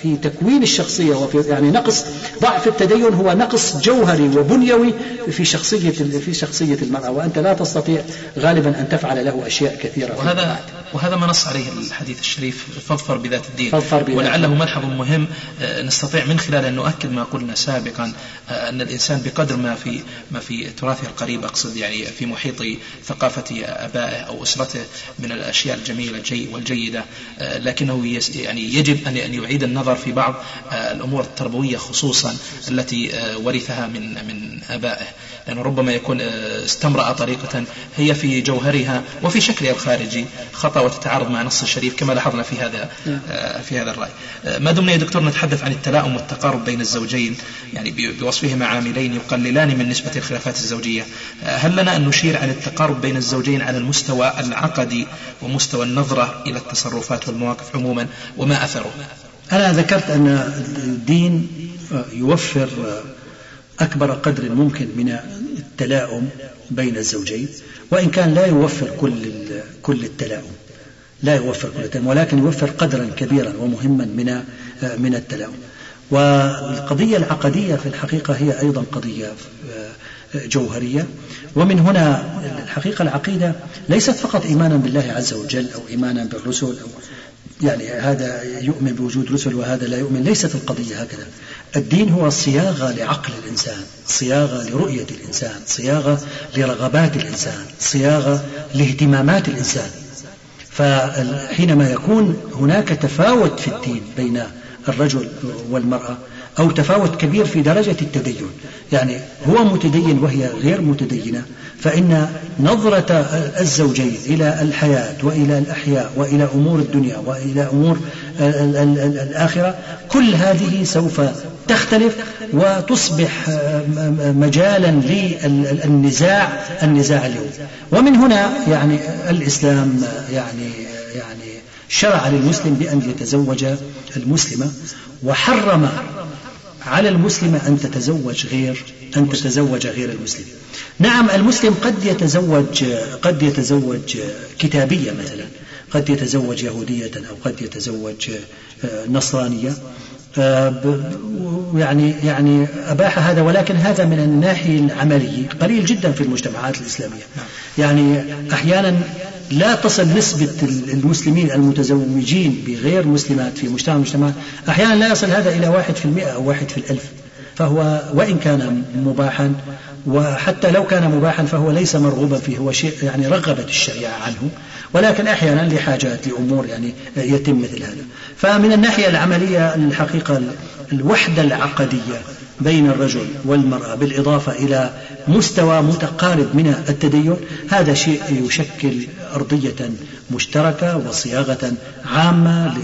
في تكوين الشخصية وفي يعني نقص ضعف التدين هو نقص جوهري وبنيوي في شخصية في شخصية المرأة وأنت لا تستطيع غالبا أن تفعل له أشياء كثيرة وهذا وهذا ما نص عليه الحديث الشريف فاظفر بذات الدين. فاظفر بذات ولعله ملحظ مهم آه، نستطيع من خلاله أن نؤكد ما قلنا سابقا آه، أن الإنسان بقدر ما في ما في تراثه القريب أقصد يعني في محيط ثقافة آبائه أو أسرته من الأشياء الجميلة والجيدة آه، لكنه يعني يجب أن يعيد النظر في بعض الأمور التربوية خصوصا التي ورثها من من آبائه. لأنه ربما يكون استمرأ طريقة هي في جوهرها وفي شكلها الخارجي خطأ وتتعارض مع نص الشريف كما لاحظنا في هذا نعم. في هذا الرأي. ما دمنا يا دكتور نتحدث عن التلاؤم والتقارب بين الزوجين؟ يعني بوصفهما عاملين يقللان من نسبة الخلافات الزوجية. هل لنا أن نشير عن التقارب بين الزوجين على المستوى العقدي ومستوى النظرة إلى التصرفات والمواقف عموما وما أثره؟ أنا ذكرت أن الدين يوفر أكبر قدر ممكن من التلاؤم بين الزوجين وإن كان لا يوفر كل كل التلاؤم لا يوفر كل التلاؤم ولكن يوفر قدرا كبيرا ومهما من من التلاؤم والقضية العقدية في الحقيقة هي أيضا قضية جوهرية. ومن هنا الحقيقة العقيدة ليست فقط إيمانا بالله عز وجل أو إيمانا بالرسل أو يعني هذا يؤمن بوجود رسل وهذا لا يؤمن. ليست القضية هكذا. الدين هو صياغة لعقل الإنسان صياغة لرؤية الإنسان صياغة لرغبات الإنسان صياغة لاهتمامات الإنسان. فحينما يكون هناك تفاوت في الدين بين الرجل والمرأة أو تفاوت كبير في درجة التدين. يعني هو متدين وهي غير متدينة فإن نظرة الزوجين إلى الحياة وإلى الأحياء وإلى أمور الدنيا وإلى أمور الآخرة كل هذه سوف تختلف وتصبح مجالا للنزاع النزاع اليوم. ومن هنا يعني الإسلام يعني يعني شرع للمسلم بأن يتزوج المسلمة وحرم على المسلمة أن تتزوج غير أن تتزوج غير المسلم. نعم المسلم قد يتزوج قد يتزوج كتابية مثلا قد يتزوج يهودية أو قد يتزوج نصرانية. يعني يعني أباح هذا ولكن هذا من الناحية العملية قليل جدا في المجتمعات الإسلامية. يعني أحيانا لا تصل نسبة المسلمين المتزوجين بغير مسلمات في مجتمع المجتمعات أحيانا لا يصل هذا إلى واحد في المئة أو واحد في الألف. فهو وإن كان مباحا وحتى لو كان مباحا فهو ليس مرغوبا فيه هو شيء يعني رغبت الشريعة عنه. ولكن أحيانا لحاجات لأمور يعني يتم مثل هذا. فمن الناحية العملية الحقيقة الوحدة العقدية بين الرجل والمرأة بالإضافة إلى مستوى متقارب من التدين هذا شيء يشكل أرضية مشتركة وصياغة عامة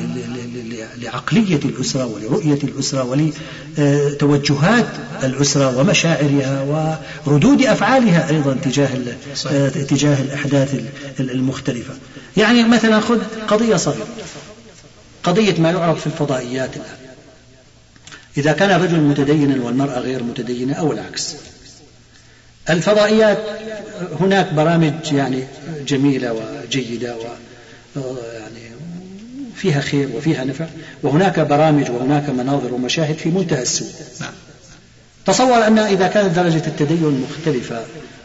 لعقلية الأسرة ولرؤية الأسرة ولتوجهات الأسرة ومشاعرها وردود أفعالها أيضا تجاه تجاه الأحداث المختلفة. يعني مثلا خذ قضية صغيرة. قضية ما يعرف في الفضائيات الآن. إذا كان الرجل متدينا والمرأة غير متدينة أو العكس. الفضائيات هناك برامج يعني جميلة وجيدة و يعني فيها خير وفيها نفع وهناك برامج وهناك مناظر ومشاهد في منتهى السوء. نعم. تصور أن إذا كانت درجة التدين مختلفة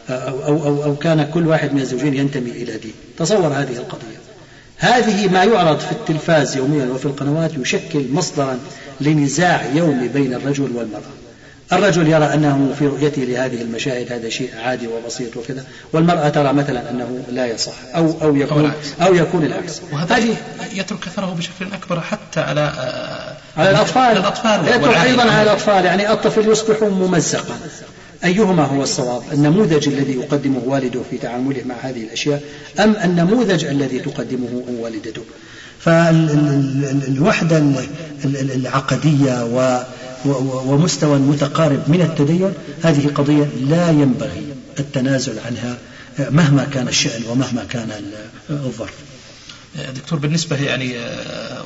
أو, أو, أو, أو كان كل واحد من الزوجين ينتمي إلى دين. تصور هذه القضية. هذه ما يعرض في التلفاز يوميا وفي القنوات يشكل مصدرا لنزاع يومي بين الرجل والمرأة. الرجل يرى أنه في رؤيته لهذه المشاهد هذا شيء عادي وبسيط وكذا والمرأة ترى مثلا أنه لا يصح أو أو يكون أو يكون العكس. وهذا يترك أثره بشكل أكبر حتى على على الأطفال. الأطفال يترك أيضا على الأطفال يعني الطفل يصبح ممزقا. أيهما هو الصواب؟ النموذج الذي يقدمه والده في تعامله مع هذه الأشياء أم النموذج الذي تقدمه والدته؟ فالوحدة العقدية ومستوى متقارب من التدين هذه قضية لا ينبغي التنازل عنها مهما كان الشأن ومهما كان الظرف. دكتور بالنسبة يعني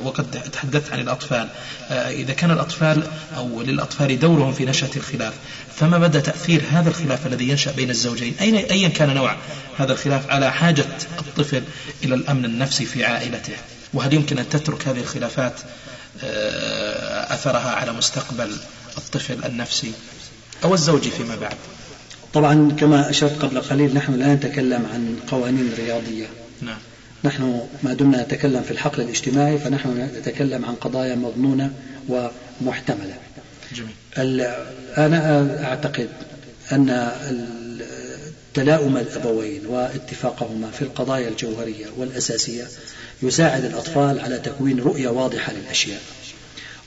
وقد تحدثت عن الأطفال. إذا كان الأطفال أو للأطفال دورهم في نشأة الخلاف فما مدى تأثير هذا الخلاف الذي ينشأ بين الزوجين؟ أين أيا كان نوع هذا الخلاف؟ على حاجة الطفل إلى الأمن النفسي في عائلته؟ وهل يمكن أن تترك هذه الخلافات آه، أثرها على مستقبل الطفل النفسي أو الزوجي فيما بعد. طبعا كما أشرت قبل قليل نحن لا نتكلم عن قوانين رياضية. نعم. نحن ما دمنا نتكلم في الحقل الاجتماعي فنحن نتكلم عن قضايا مضمونة ومحتملة. جميل. أنا أعتقد أن تلاؤم الأبوين واتفاقهما في القضايا الجوهرية والأساسية يساعد الأطفال على تكوين رؤية واضحة للأشياء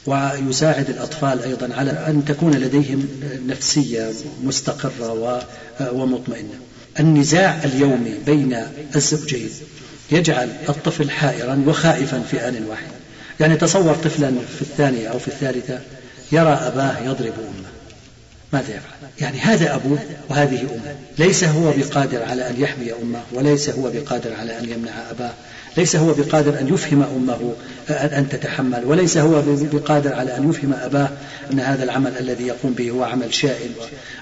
ويساعد الأطفال أيضا على أن تكون لديهم نفسية مستقرة ومطمئنة. النزاع اليومي بين الزوجين يجعل الطفل حائرا وخائفا في آن واحد. يعني تصور طفلا في الثانية أو في الثالثة يرى أباه يضرب أمه. ماذا يفعل؟ يعني هذا أبوه وهذه أمه. ليس هو بقادر على أن يحمي أمه وليس هو بقادر على أن يمنع أباه. ليس هو بقادر أن يفهم أمه أن تتحمل. وليس هو بقادر على أن يفهم أباه أن هذا العمل الذي يقوم به هو عمل شائن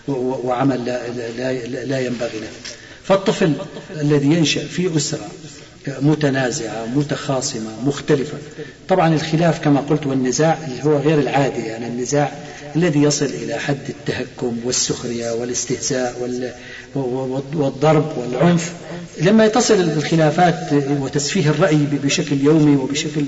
وعمل لا ينبغي له. فالطفل الذي ينشأ في أسرة متنازعة متخاصمة مختلفة. طبعا الخلاف كما قلت والنزاع هو غير العادي يعني النزاع الذي يصل إلى حد التهكم والسخرية والاستهزاء والضرب والعنف لما تصل الخلافات وتسفيه الرأي بشكل يومي وبشكل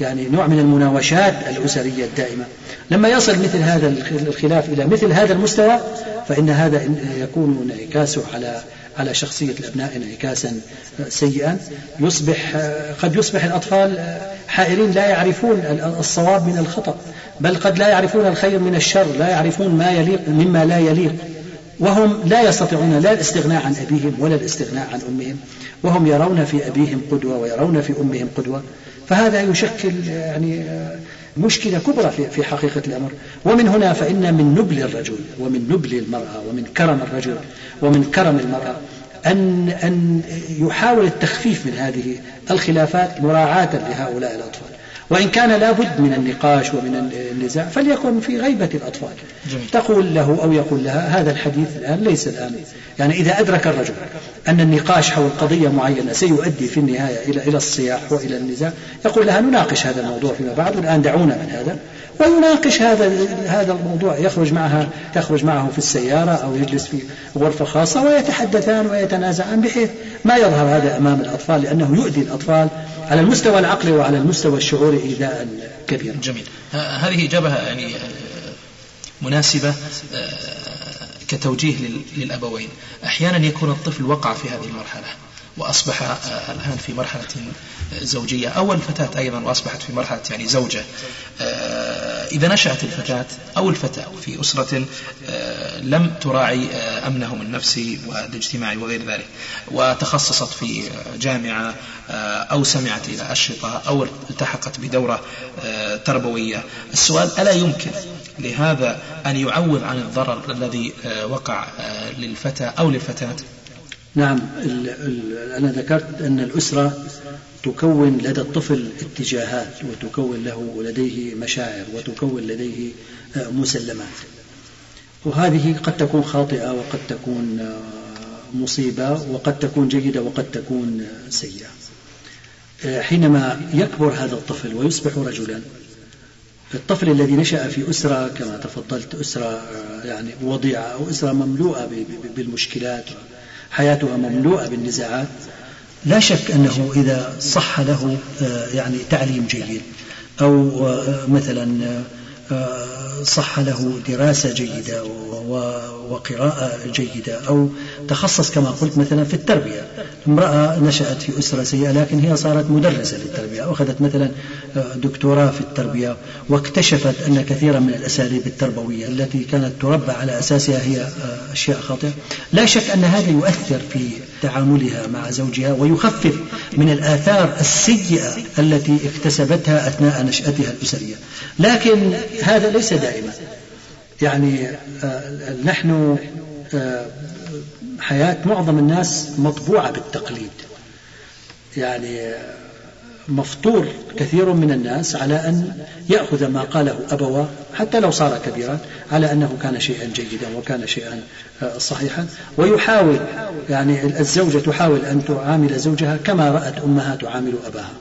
يعني نوع من المناوشات الأسرية الدائمة. لما يصل مثل هذا الخلاف إلى مثل هذا المستوى فإن هذا يكون انعكاسه على على شخصية الأبناء انعكاسا سيئا. يصبح قد يصبح الأطفال حائرين لا يعرفون الصواب من الخطأ بل قد لا يعرفون الخير من الشر لا يعرفون ما يليق مما لا يليق. وهم لا يستطيعون لا الاستغناء عن أبيهم ولا الاستغناء عن أمهم وهم يرون في أبيهم قدوة ويرون في أمهم قدوة. فهذا يشكل يعني مشكلة كبرى في حقيقة الأمر. ومن هنا فإن من نبل الرجل ومن نبل المرأة ومن كرم الرجل ومن كرم المرأة أن أن يحاول التخفيف من هذه الخلافات مراعاة لهؤلاء الأطفال. وإن كان لابد من النقاش ومن النزاع فليكن في غيبة الأطفال. جميل. تقول له أو يقول لها هذا الحديث الآن ليس الآن. يعني إذا أدرك الرجل أن النقاش حول قضية معينة سيؤدي في النهاية إلى إلى الصياح وإلى النزاع يقول لها نناقش هذا الموضوع فيما بعد. والآن دعونا من هذا. ويناقش هذا هذا الموضوع يخرج معها تخرج معه في السيارة أو يجلس في غرفة خاصة ويتحدثان ويتنازعان بحيث ما يظهر هذا أمام الأطفال لأنه يؤذي الأطفال على المستوى العقلي وعلى المستوى الشعوري إيذاء كبيرا جميل. هذه إجابة يعني مناسبة آه، كتوجيه للأبوين. أحيانا يكون الطفل وقع في هذه المرحلة. وأصبح آه، الآن في مرحلة زوجية. أو الفتاة أيضا وأصبحت في مرحلة يعني زوجة. آه، إذا نشأت الفتاة أو الفتاة في أسرة آه، لم تراعي أمنهم النفسي والاجتماعي وغير ذلك وتخصصت في جامعة أو سمعت إلى أشرطة أو التحقت بدورة تربوية السؤال ألا يمكن لهذا أن يعوض عن الضرر الذي وقع للفتى أو للفتاة؟ نعم أنا ذكرت أن الأسرة تكون لدى الطفل اتجاهات وتكون له لديه مشاعر وتكون لديه آه، مسلمات. وهذه قد تكون خاطئة وقد تكون آه، مصيبة وقد تكون جيدة وقد تكون آه، سيئة. حينما يكبر هذا الطفل ويصبح رجلا الطفل الذي نشأ في أسرة كما تفضلت أسرة يعني وضيعة أو أسرة مملوءة بالمشكلات. حياتها مملوءة بالنزاعات لا شك أنه إذا صح له آه، يعني تعليم جيد أو آه، مثلا آه، صح له دراسة جيدة وقراءة جيدة أو تخصص كما قلت مثلا في التربية. امرأة نشأت في أسرة سيئة لكن هي صارت مدرسة للتربية أخذت مثلا دكتوراه في التربية واكتشفت أن كثيرا من الأساليب التربوية التي كانت تربى على أساسها هي أشياء خاطئة. لا شك أن هذا يؤثر في تعاملها مع زوجها ويخفف من الآثار السيئة التي اكتسبتها أثناء نشأتها الأسرية. لكن هذا ليس دائما. يعني آه، نحن آه، حياة معظم الناس مطبوعة بالتقليد. يعني مفطور كثير من الناس على أن يأخذ ما قاله أبواه حتى لو صار كبيرا على أنه كان شيئا جيدا وكان شيئا آه، صحيحا. ويحاول يعني الزوجة تحاول أن تعامل زوجها كما رأت أمها تعامل أباها.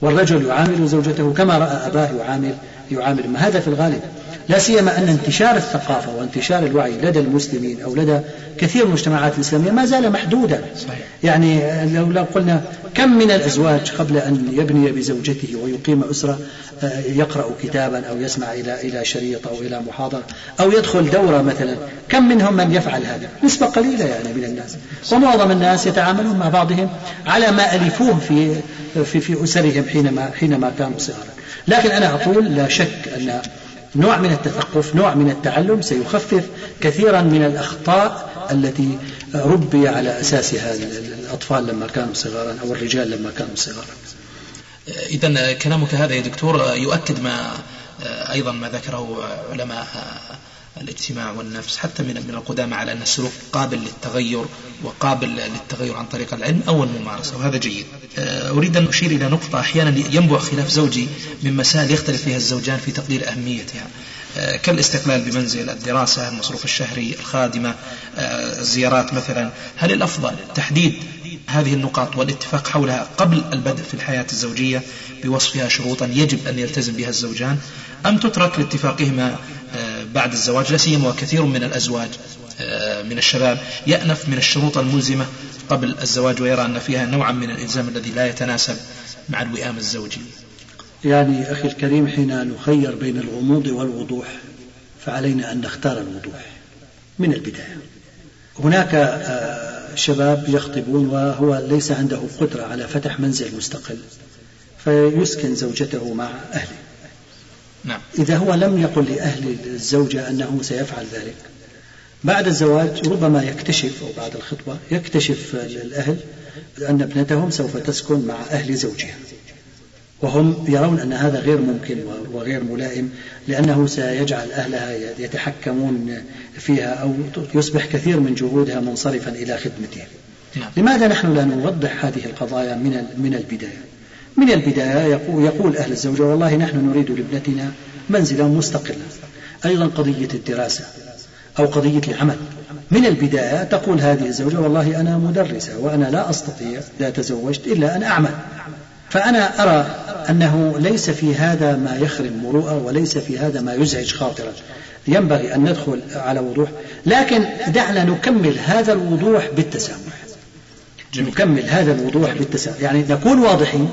والرجل يعامل زوجته كما رأى أباه يعامل يعامل. ما هذا في الغالب؟ لا سيما أن انتشار الثقافة وانتشار الوعي لدى المسلمين أو لدى كثير من المجتمعات الإسلامية ما زال محدودا. صحيح. يعني لو لو قلنا كم من الأزواج قبل أن يبني بزوجته ويقيم أسرة آه، يقرأ كتابا أو يسمع إلى إلى شريط أو إلى محاضرة أو يدخل دورة مثلا كم منهم من يفعل هذا؟ نسبة قليلة يعني من الناس. ومعظم الناس يتعاملون مع بعضهم على ما ألفوه في في في أسرهم حينما حينما كانوا صغارا لكن أنا أقول لا شك أن نوع من التثقف نوع من التعلم سيخفف كثيرا من الأخطاء التي ربي على أساسها الأطفال لما كانوا صغارا أو الرجال لما كانوا صغارا إذا كلامك هذا يا دكتور يؤكد ما أيضا ما ذكره علماء الاجتماع والنفس حتى من من القدامى على أن السلوك قابل للتغير وقابل للتغير عن طريق العلم أو الممارسة وهذا جيد. آه، أريد أن أشير إلى نقطة أحيانا ينبع خلاف زوجي من مسائل يختلف فيها الزوجان في تقدير أهميتها. آه، كالاستقلال بمنزل الدراسة المصروف الشهري الخادمة آه، الزيارات مثلا هل الأفضل تحديد هذه النقاط والاتفاق حولها قبل البدء في الحياة الزوجية بوصفها شروطا يجب أن يلتزم بها الزوجان أم تترك لاتفاقهما بعد الزواج لا سيما وكثير من الأزواج آه، من الشباب يأنف من الشروط الملزمة قبل الزواج ويرى أن فيها نوعا من الإلزام الذي لا يتناسب مع الوئام الزوجي. يعني أخي الكريم حين نخير بين الغموض والوضوح فعلينا أن نختار الوضوح من البداية. هناك آه، شباب يخطبون وهو ليس عنده قدرة على فتح منزل مستقل فيسكن زوجته مع أهله. نعم. إذا هو لم يقل لأهل الزوجة أنه سيفعل ذلك بعد الزواج ربما يكتشف أو بعد الخطبة يكتشف الأهل أن ابنتهم سوف تسكن مع أهل زوجها وهم يرون أن هذا غير ممكن وغير ملائم لأنه سيجعل أهلها يتحكمون فيها أو يصبح كثير من جهودها منصرفا إلى خدمتهم نعم. لماذا نحن لا نوضح هذه القضايا من من البداية من البداية يقول, أهل الزوجة والله نحن نريد لابنتنا منزلا مستقلا أيضا قضية الدراسة أو قضية العمل. من البداية تقول هذه الزوجة والله أنا مدرسة وأنا لا أستطيع إذا تزوجت إلا أن أعمل. فأنا أرى أنه ليس في هذا ما يخرم مروءة وليس في هذا ما يزعج خاطرا. ينبغي أن ندخل على وضوح لكن دعنا نكمل هذا الوضوح بالتسامح. جميل. نكمل هذا الوضوح بالتسامح يعني نكون واضحين.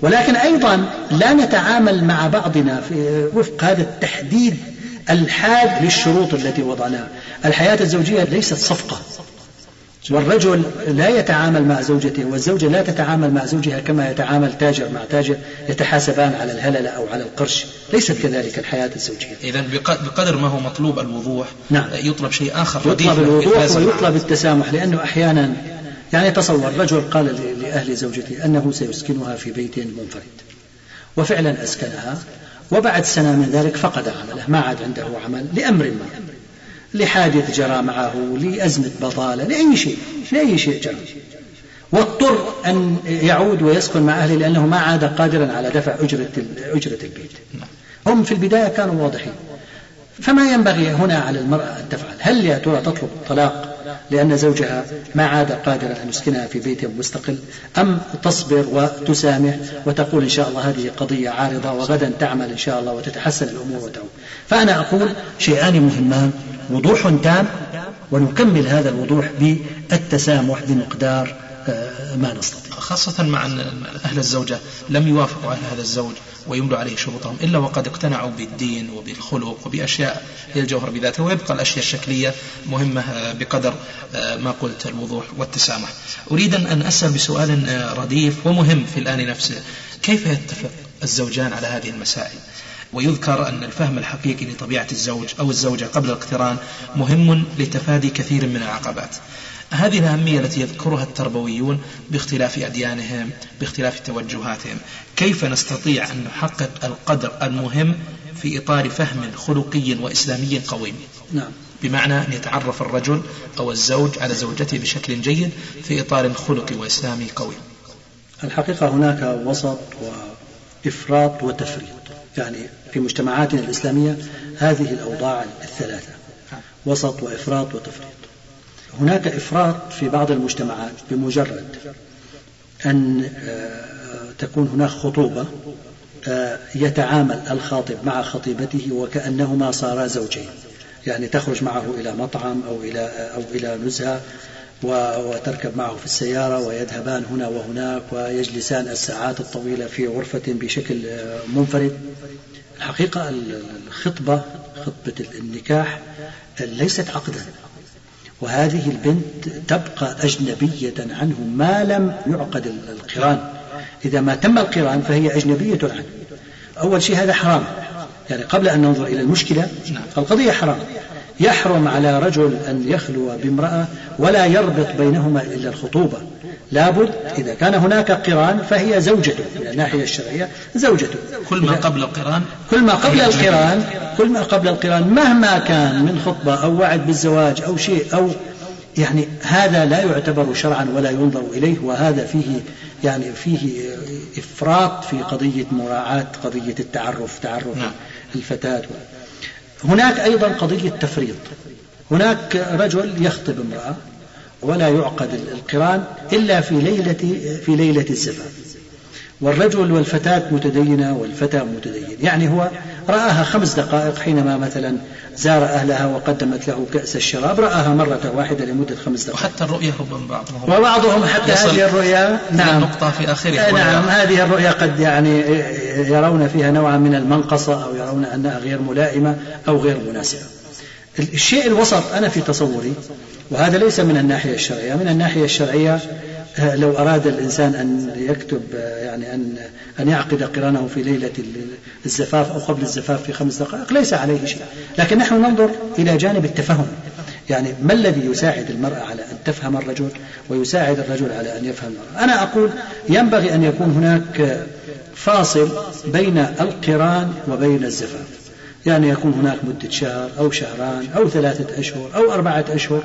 ولكن أيضا لا نتعامل مع بعضنا في وفق هذا التحديد الحاد للشروط التي وضعناها. الحياة الزوجية ليست صفقة. والرجل لا يتعامل مع زوجته والزوجة لا تتعامل مع زوجها كما يتعامل تاجر مع تاجر يتحاسبان على الهللة أو على القرش. ليست كذلك الحياة الزوجية. إذا بقدر ما هو مطلوب الوضوح نعم. يطلب شيء آخر يطلب الوضوح ويطلب التسامح لأنه أحيانا يعني تصور رجل قال لأهل زوجته أنه سيسكنها في بيت منفرد وفعلا أسكنها وبعد سنة من ذلك فقد عمله ما عاد عنده عمل لأمر ما لحادث جرى معه لأزمة بطالة لأي شيء لأي شيء جرى. واضطر أن يعود ويسكن مع أهله لأنه ما عاد قادرا على دفع أجرة أجرة البيت. هم في البداية كانوا واضحين. فما ينبغي هنا على المرأة أن تفعل؟ هل يا ترى تطلب الطلاق لأن زوجها ما عاد قادرا أن يسكنها في بيت مستقل أم تصبر وتسامح وتقول إن شاء الله هذه قضية عارضة وغدا تعمل إن شاء الله وتتحسن الأمور وتعود. فأنا أقول شيئان مهمان وضوح تام ونكمل هذا الوضوح بالتسامح بمقدار آه، ما نستطيع. خاصة مع أن أهل الزوجة لم يوافقوا أهل هذا الزوج ويملوا عليه شروطهم إلا وقد اقتنعوا بالدين وبالخلق وبأشياء هي الجوهر بذاتها ويبقى الأشياء الشكلية مهمة آه، بقدر آه، ما قلت الوضوح والتسامح. أريد أن أسأل بسؤال رديف ومهم في الآن نفسه. كيف يتفق الزوجان على هذه المسائل؟ ويذكر أن الفهم الحقيقي لطبيعة الزوج أو الزوجة قبل الاقتران مهم لتفادي كثير من العقبات. هذه الأهمية التي يذكرها التربويون باختلاف أديانهم باختلاف توجهاتهم. كيف نستطيع أن نحقق القدر المهم في إطار فهم خلقي وإسلامي قويم؟ نعم. بمعنى أن يتعرف الرجل أو الزوج على زوجته بشكل جيد في إطار خلقي وإسلامي قوي. الحقيقة هناك وسط وإفراط وتفريط. يعني في مجتمعاتنا الإسلامية هذه الأوضاع الثلاثة وسط وإفراط وتفريط. هناك إفراط في بعض المجتمعات بمجرد أن آه، تكون هناك خطوبة آه، يتعامل الخاطب مع خطيبته وكأنهما صارا زوجين. يعني تخرج معه إلى مطعم أو إلى أو إلى نزهة وتركب معه في السيارة ويذهبان هنا وهناك ويجلسان الساعات الطويلة في غرفة بشكل آه، منفرد. الحقيقة الخطبة خطبة النكاح ليست عقدا. وهذه البنت تبقى أجنبية عنه ما لم يعقد القران. إذا ما تم القران فهي أجنبية عنه. أول شيء هذا حرام. يعني قبل أن ننظر إلى المشكلة. القضية حرام. يحرم على رجل أن يخلو بامرأة ولا يربط بينهما إلا الخطوبة. لابد إذا كان هناك قران فهي زوجته من الناحية الشرعية زوجته كل ما قبل القران كل ما قبل القران كل ما قبل القران مهما كان من خطبة أو وعد بالزواج أو شيء أو يعني هذا لا يعتبر شرعا ولا ينظر إليه وهذا فيه يعني فيه إفراط في قضية مراعاة قضية التعرف تعرف نعم. الفتاة. هناك أيضا قضية تفريط. هناك رجل يخطب امرأة ولا يعقد القران إلا في ليلة في ليلة الزفاف والرجل والفتاة متدينة والفتى متدين. يعني هو رآها خمس دقائق حينما مثلا زار أهلها وقدمت له كأس الشراب رآها مرة واحدة لمدة خمس دقائق. وحتى الرؤية ربما بعضهم. وبعضهم حتى هذه الرؤيا نعم. النقطة في آخرها نعم هذه الرؤيا قد يعني يرون فيها نوعا من المنقصة أو يرون أنها غير ملائمة أو غير مناسبة. الشيء الوسط أنا في تصوري وهذا ليس من الناحية الشرعية. من الناحية الشرعية آه، لو أراد الإنسان أن يكتب آه، يعني أن أن يعقد قرانه في ليلة الزفاف أو قبل الزفاف في خمس دقائق ليس عليه شيء. لكن نحن ننظر إلى جانب التفهم. يعني ما الذي يساعد المرأة على أن تفهم الرجل ويساعد الرجل على أن يفهم المرأة؟ أنا أقول ينبغي أن يكون هناك فاصل بين القران وبين الزفاف. يعني يكون هناك مدة شهر أو شهران أو ثلاثة أشهر أو أربعة أشهر.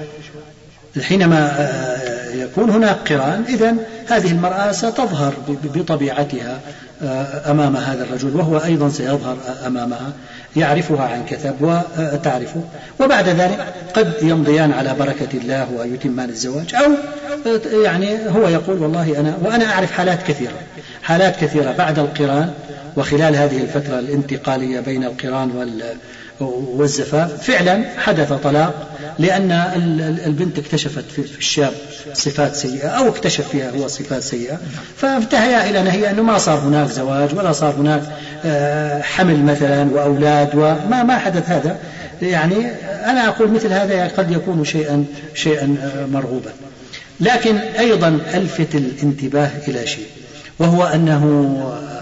حينما آه، يكون هناك قران إذا هذه المرأة ستظهر بطبيعتها آه، أمام هذا الرجل وهو أيضا سيظهر أمامها. يعرفها عن كثب وتعرفه وبعد ذلك قد يمضيان على بركة الله ويتمان الزواج أو آه، يعني هو يقول والله أنا وأنا أعرف حالات كثيرة. حالات كثيرة بعد القران وخلال هذه الفترة الانتقالية بين القرآن والزفاف فعلا حدث طلاق لأن البنت اكتشفت في الشاب صفات سيئة أو اكتشف فيها هو صفات سيئة فانتهيا إلى نهي أنه ما صار هناك زواج ولا صار هناك آه، حمل مثلا وأولاد وما ما حدث هذا. يعني أنا أقول مثل هذا قد يكون شيئا شيئا آه، مرغوبا. لكن أيضا ألفت الانتباه إلى شيء وهو أنه آه،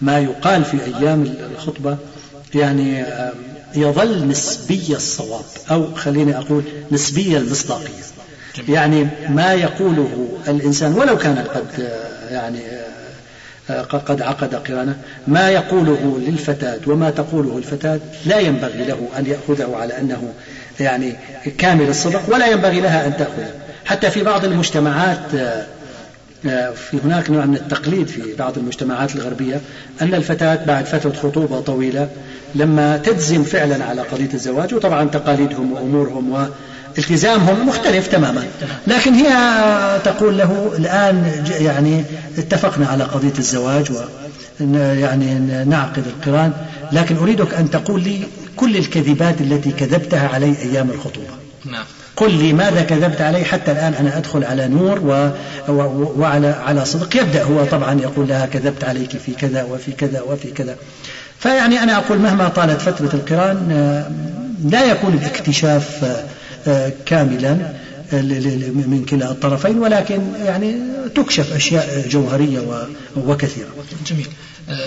ما يقال في أيام الخطبة يعني يظل نسبي الصواب أو خليني أقول نسبي المصداقية. يعني ما يقوله الإنسان ولو كان قد يعني قد عقد قرانه ما يقوله للفتاة وما تقوله الفتاة لا ينبغي له أن يأخذه على أنه يعني كامل الصدق ولا ينبغي لها أن تأخذه. حتى في بعض المجتمعات في هناك نوع من التقليد في بعض المجتمعات الغربية أن الفتاة بعد فترة خطوبة طويلة لما تجزم فعلا على قضية الزواج وطبعا تقاليدهم وأمورهم والتزامهم مختلف تماما. لكن هي تقول له الآن يعني اتفقنا على قضية الزواج و يعني نعقد القران لكن أريدك أن تقول لي كل الكذبات التي كذبتها علي أيام الخطوبة. نعم. قل لي ماذا كذبت علي حتى الآن أنا أدخل على نور و... وعلى على صدق. يبدأ هو طبعا يقول لها كذبت عليك في كذا وفي كذا وفي كذا. فيعني أنا أقول مهما طالت فترة القران آه، لا يكون الاكتشاف آه، كاملا من كلا الطرفين ولكن يعني تكشف أشياء جوهرية وكثيرة. جميل.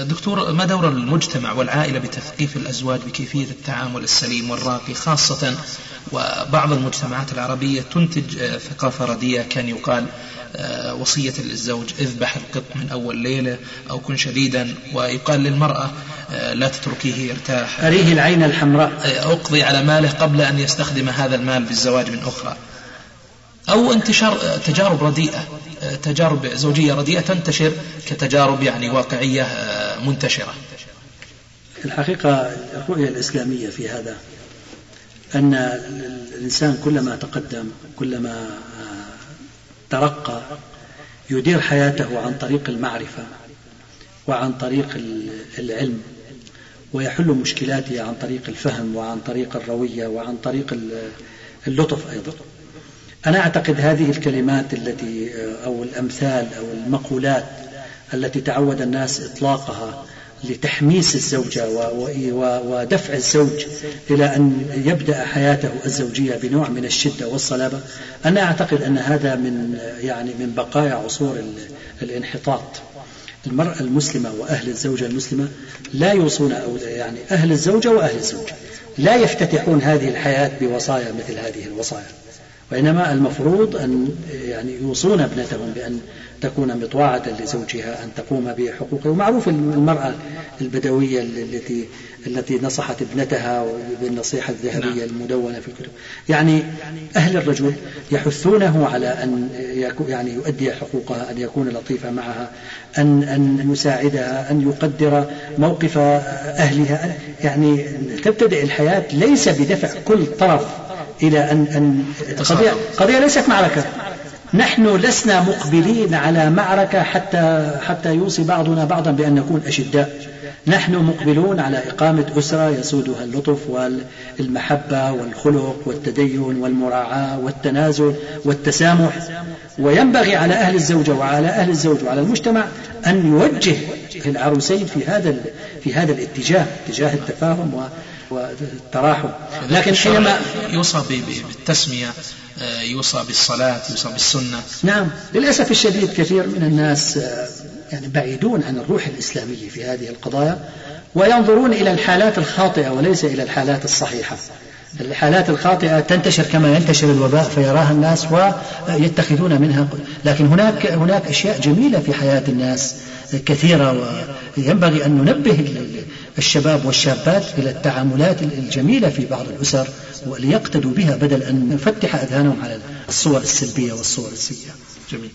دكتور ما دور المجتمع والعائلة بتثقيف الأزواج بكيفية التعامل السليم والراقي خاصة وبعض المجتمعات العربية تنتج ثقافة رديئة كان يقال آه، وصية للزوج اذبح القط من أول ليلة أو كن شديدا ويقال للمرأة آه، لا تتركيه يرتاح. أريه العين الحمراء. آه، أقضي على ماله قبل أن يستخدم هذا المال بالزواج من أخرى. أو انتشار تجارب رديئة تجارب زوجية رديئة تنتشر كتجارب يعني واقعية منتشرة. الحقيقة الرؤية الإسلامية في هذا أن الإنسان كلما تقدم كلما ترقى يدير حياته عن طريق المعرفة وعن طريق العلم ويحل مشكلاته عن طريق الفهم وعن طريق الروية وعن طريق اللطف أيضا. أنا أعتقد هذه الكلمات التي أو الأمثال أو المقولات التي تعود الناس إطلاقها لتحميس الزوجة ودفع الزوج إلى أن يبدأ حياته الزوجية بنوع من الشدة والصلابة. أنا أعتقد أن هذا من يعني من بقايا عصور الانحطاط. المرأة المسلمة وأهل الزوجة المسلمة لا يوصون أو يعني أهل الزوجة وأهل الزوج لا يفتتحون هذه الحياة بوصايا مثل هذه الوصايا. وإنما المفروض أن يعني يوصون ابنتهم بأن تكون مطواعة لزوجها أن تقوم بحقوقه ومعروف المرأة البدوية التي التي نصحت ابنتها بالنصيحة الذهبية نعم. المدونة في الكتب. يعني أهل الرجل يحثونه على أن يعني يؤدي حقوقها أن يكون لطيفا معها أن أن يساعدها أن يقدر موقف أهلها. يعني تبتدئ الحياة ليس بدفع كل طرف إلى أن أن قضية قضية ليست معركة. نحن لسنا مقبلين على معركة حتى حتى يوصي بعضنا بعضا بأن نكون أشداء. نحن مقبلون على إقامة أسرة يسودها اللطف والمحبة والخلق والتدين والمراعاة والتنازل والتسامح. وينبغي على أهل الزوجة وعلى أهل الزوج وعلى المجتمع أن يوجه العروسين في هذا في هذا الاتجاه اتجاه التفاهم والتراحم. لكن حينما يوصى بالتسمية آه، يوصى بالصلاة يوصى بالسنة. نعم للأسف الشديد كثير من الناس آه، يعني بعيدون عن الروح الإسلامية في هذه القضايا وينظرون إلى الحالات الخاطئة وليس إلى الحالات الصحيحة. الحالات الخاطئة تنتشر كما ينتشر الوباء فيراها الناس ويتخذون منها لكن هناك هناك أشياء جميلة في حياة الناس كثيرة وينبغي أن ننبه الشباب والشابات إلى التعاملات الجميلة في بعض الأسر وليقتدوا بها بدل أن نفتح أذهانهم على الصور السلبية والصور السيئة. جميل.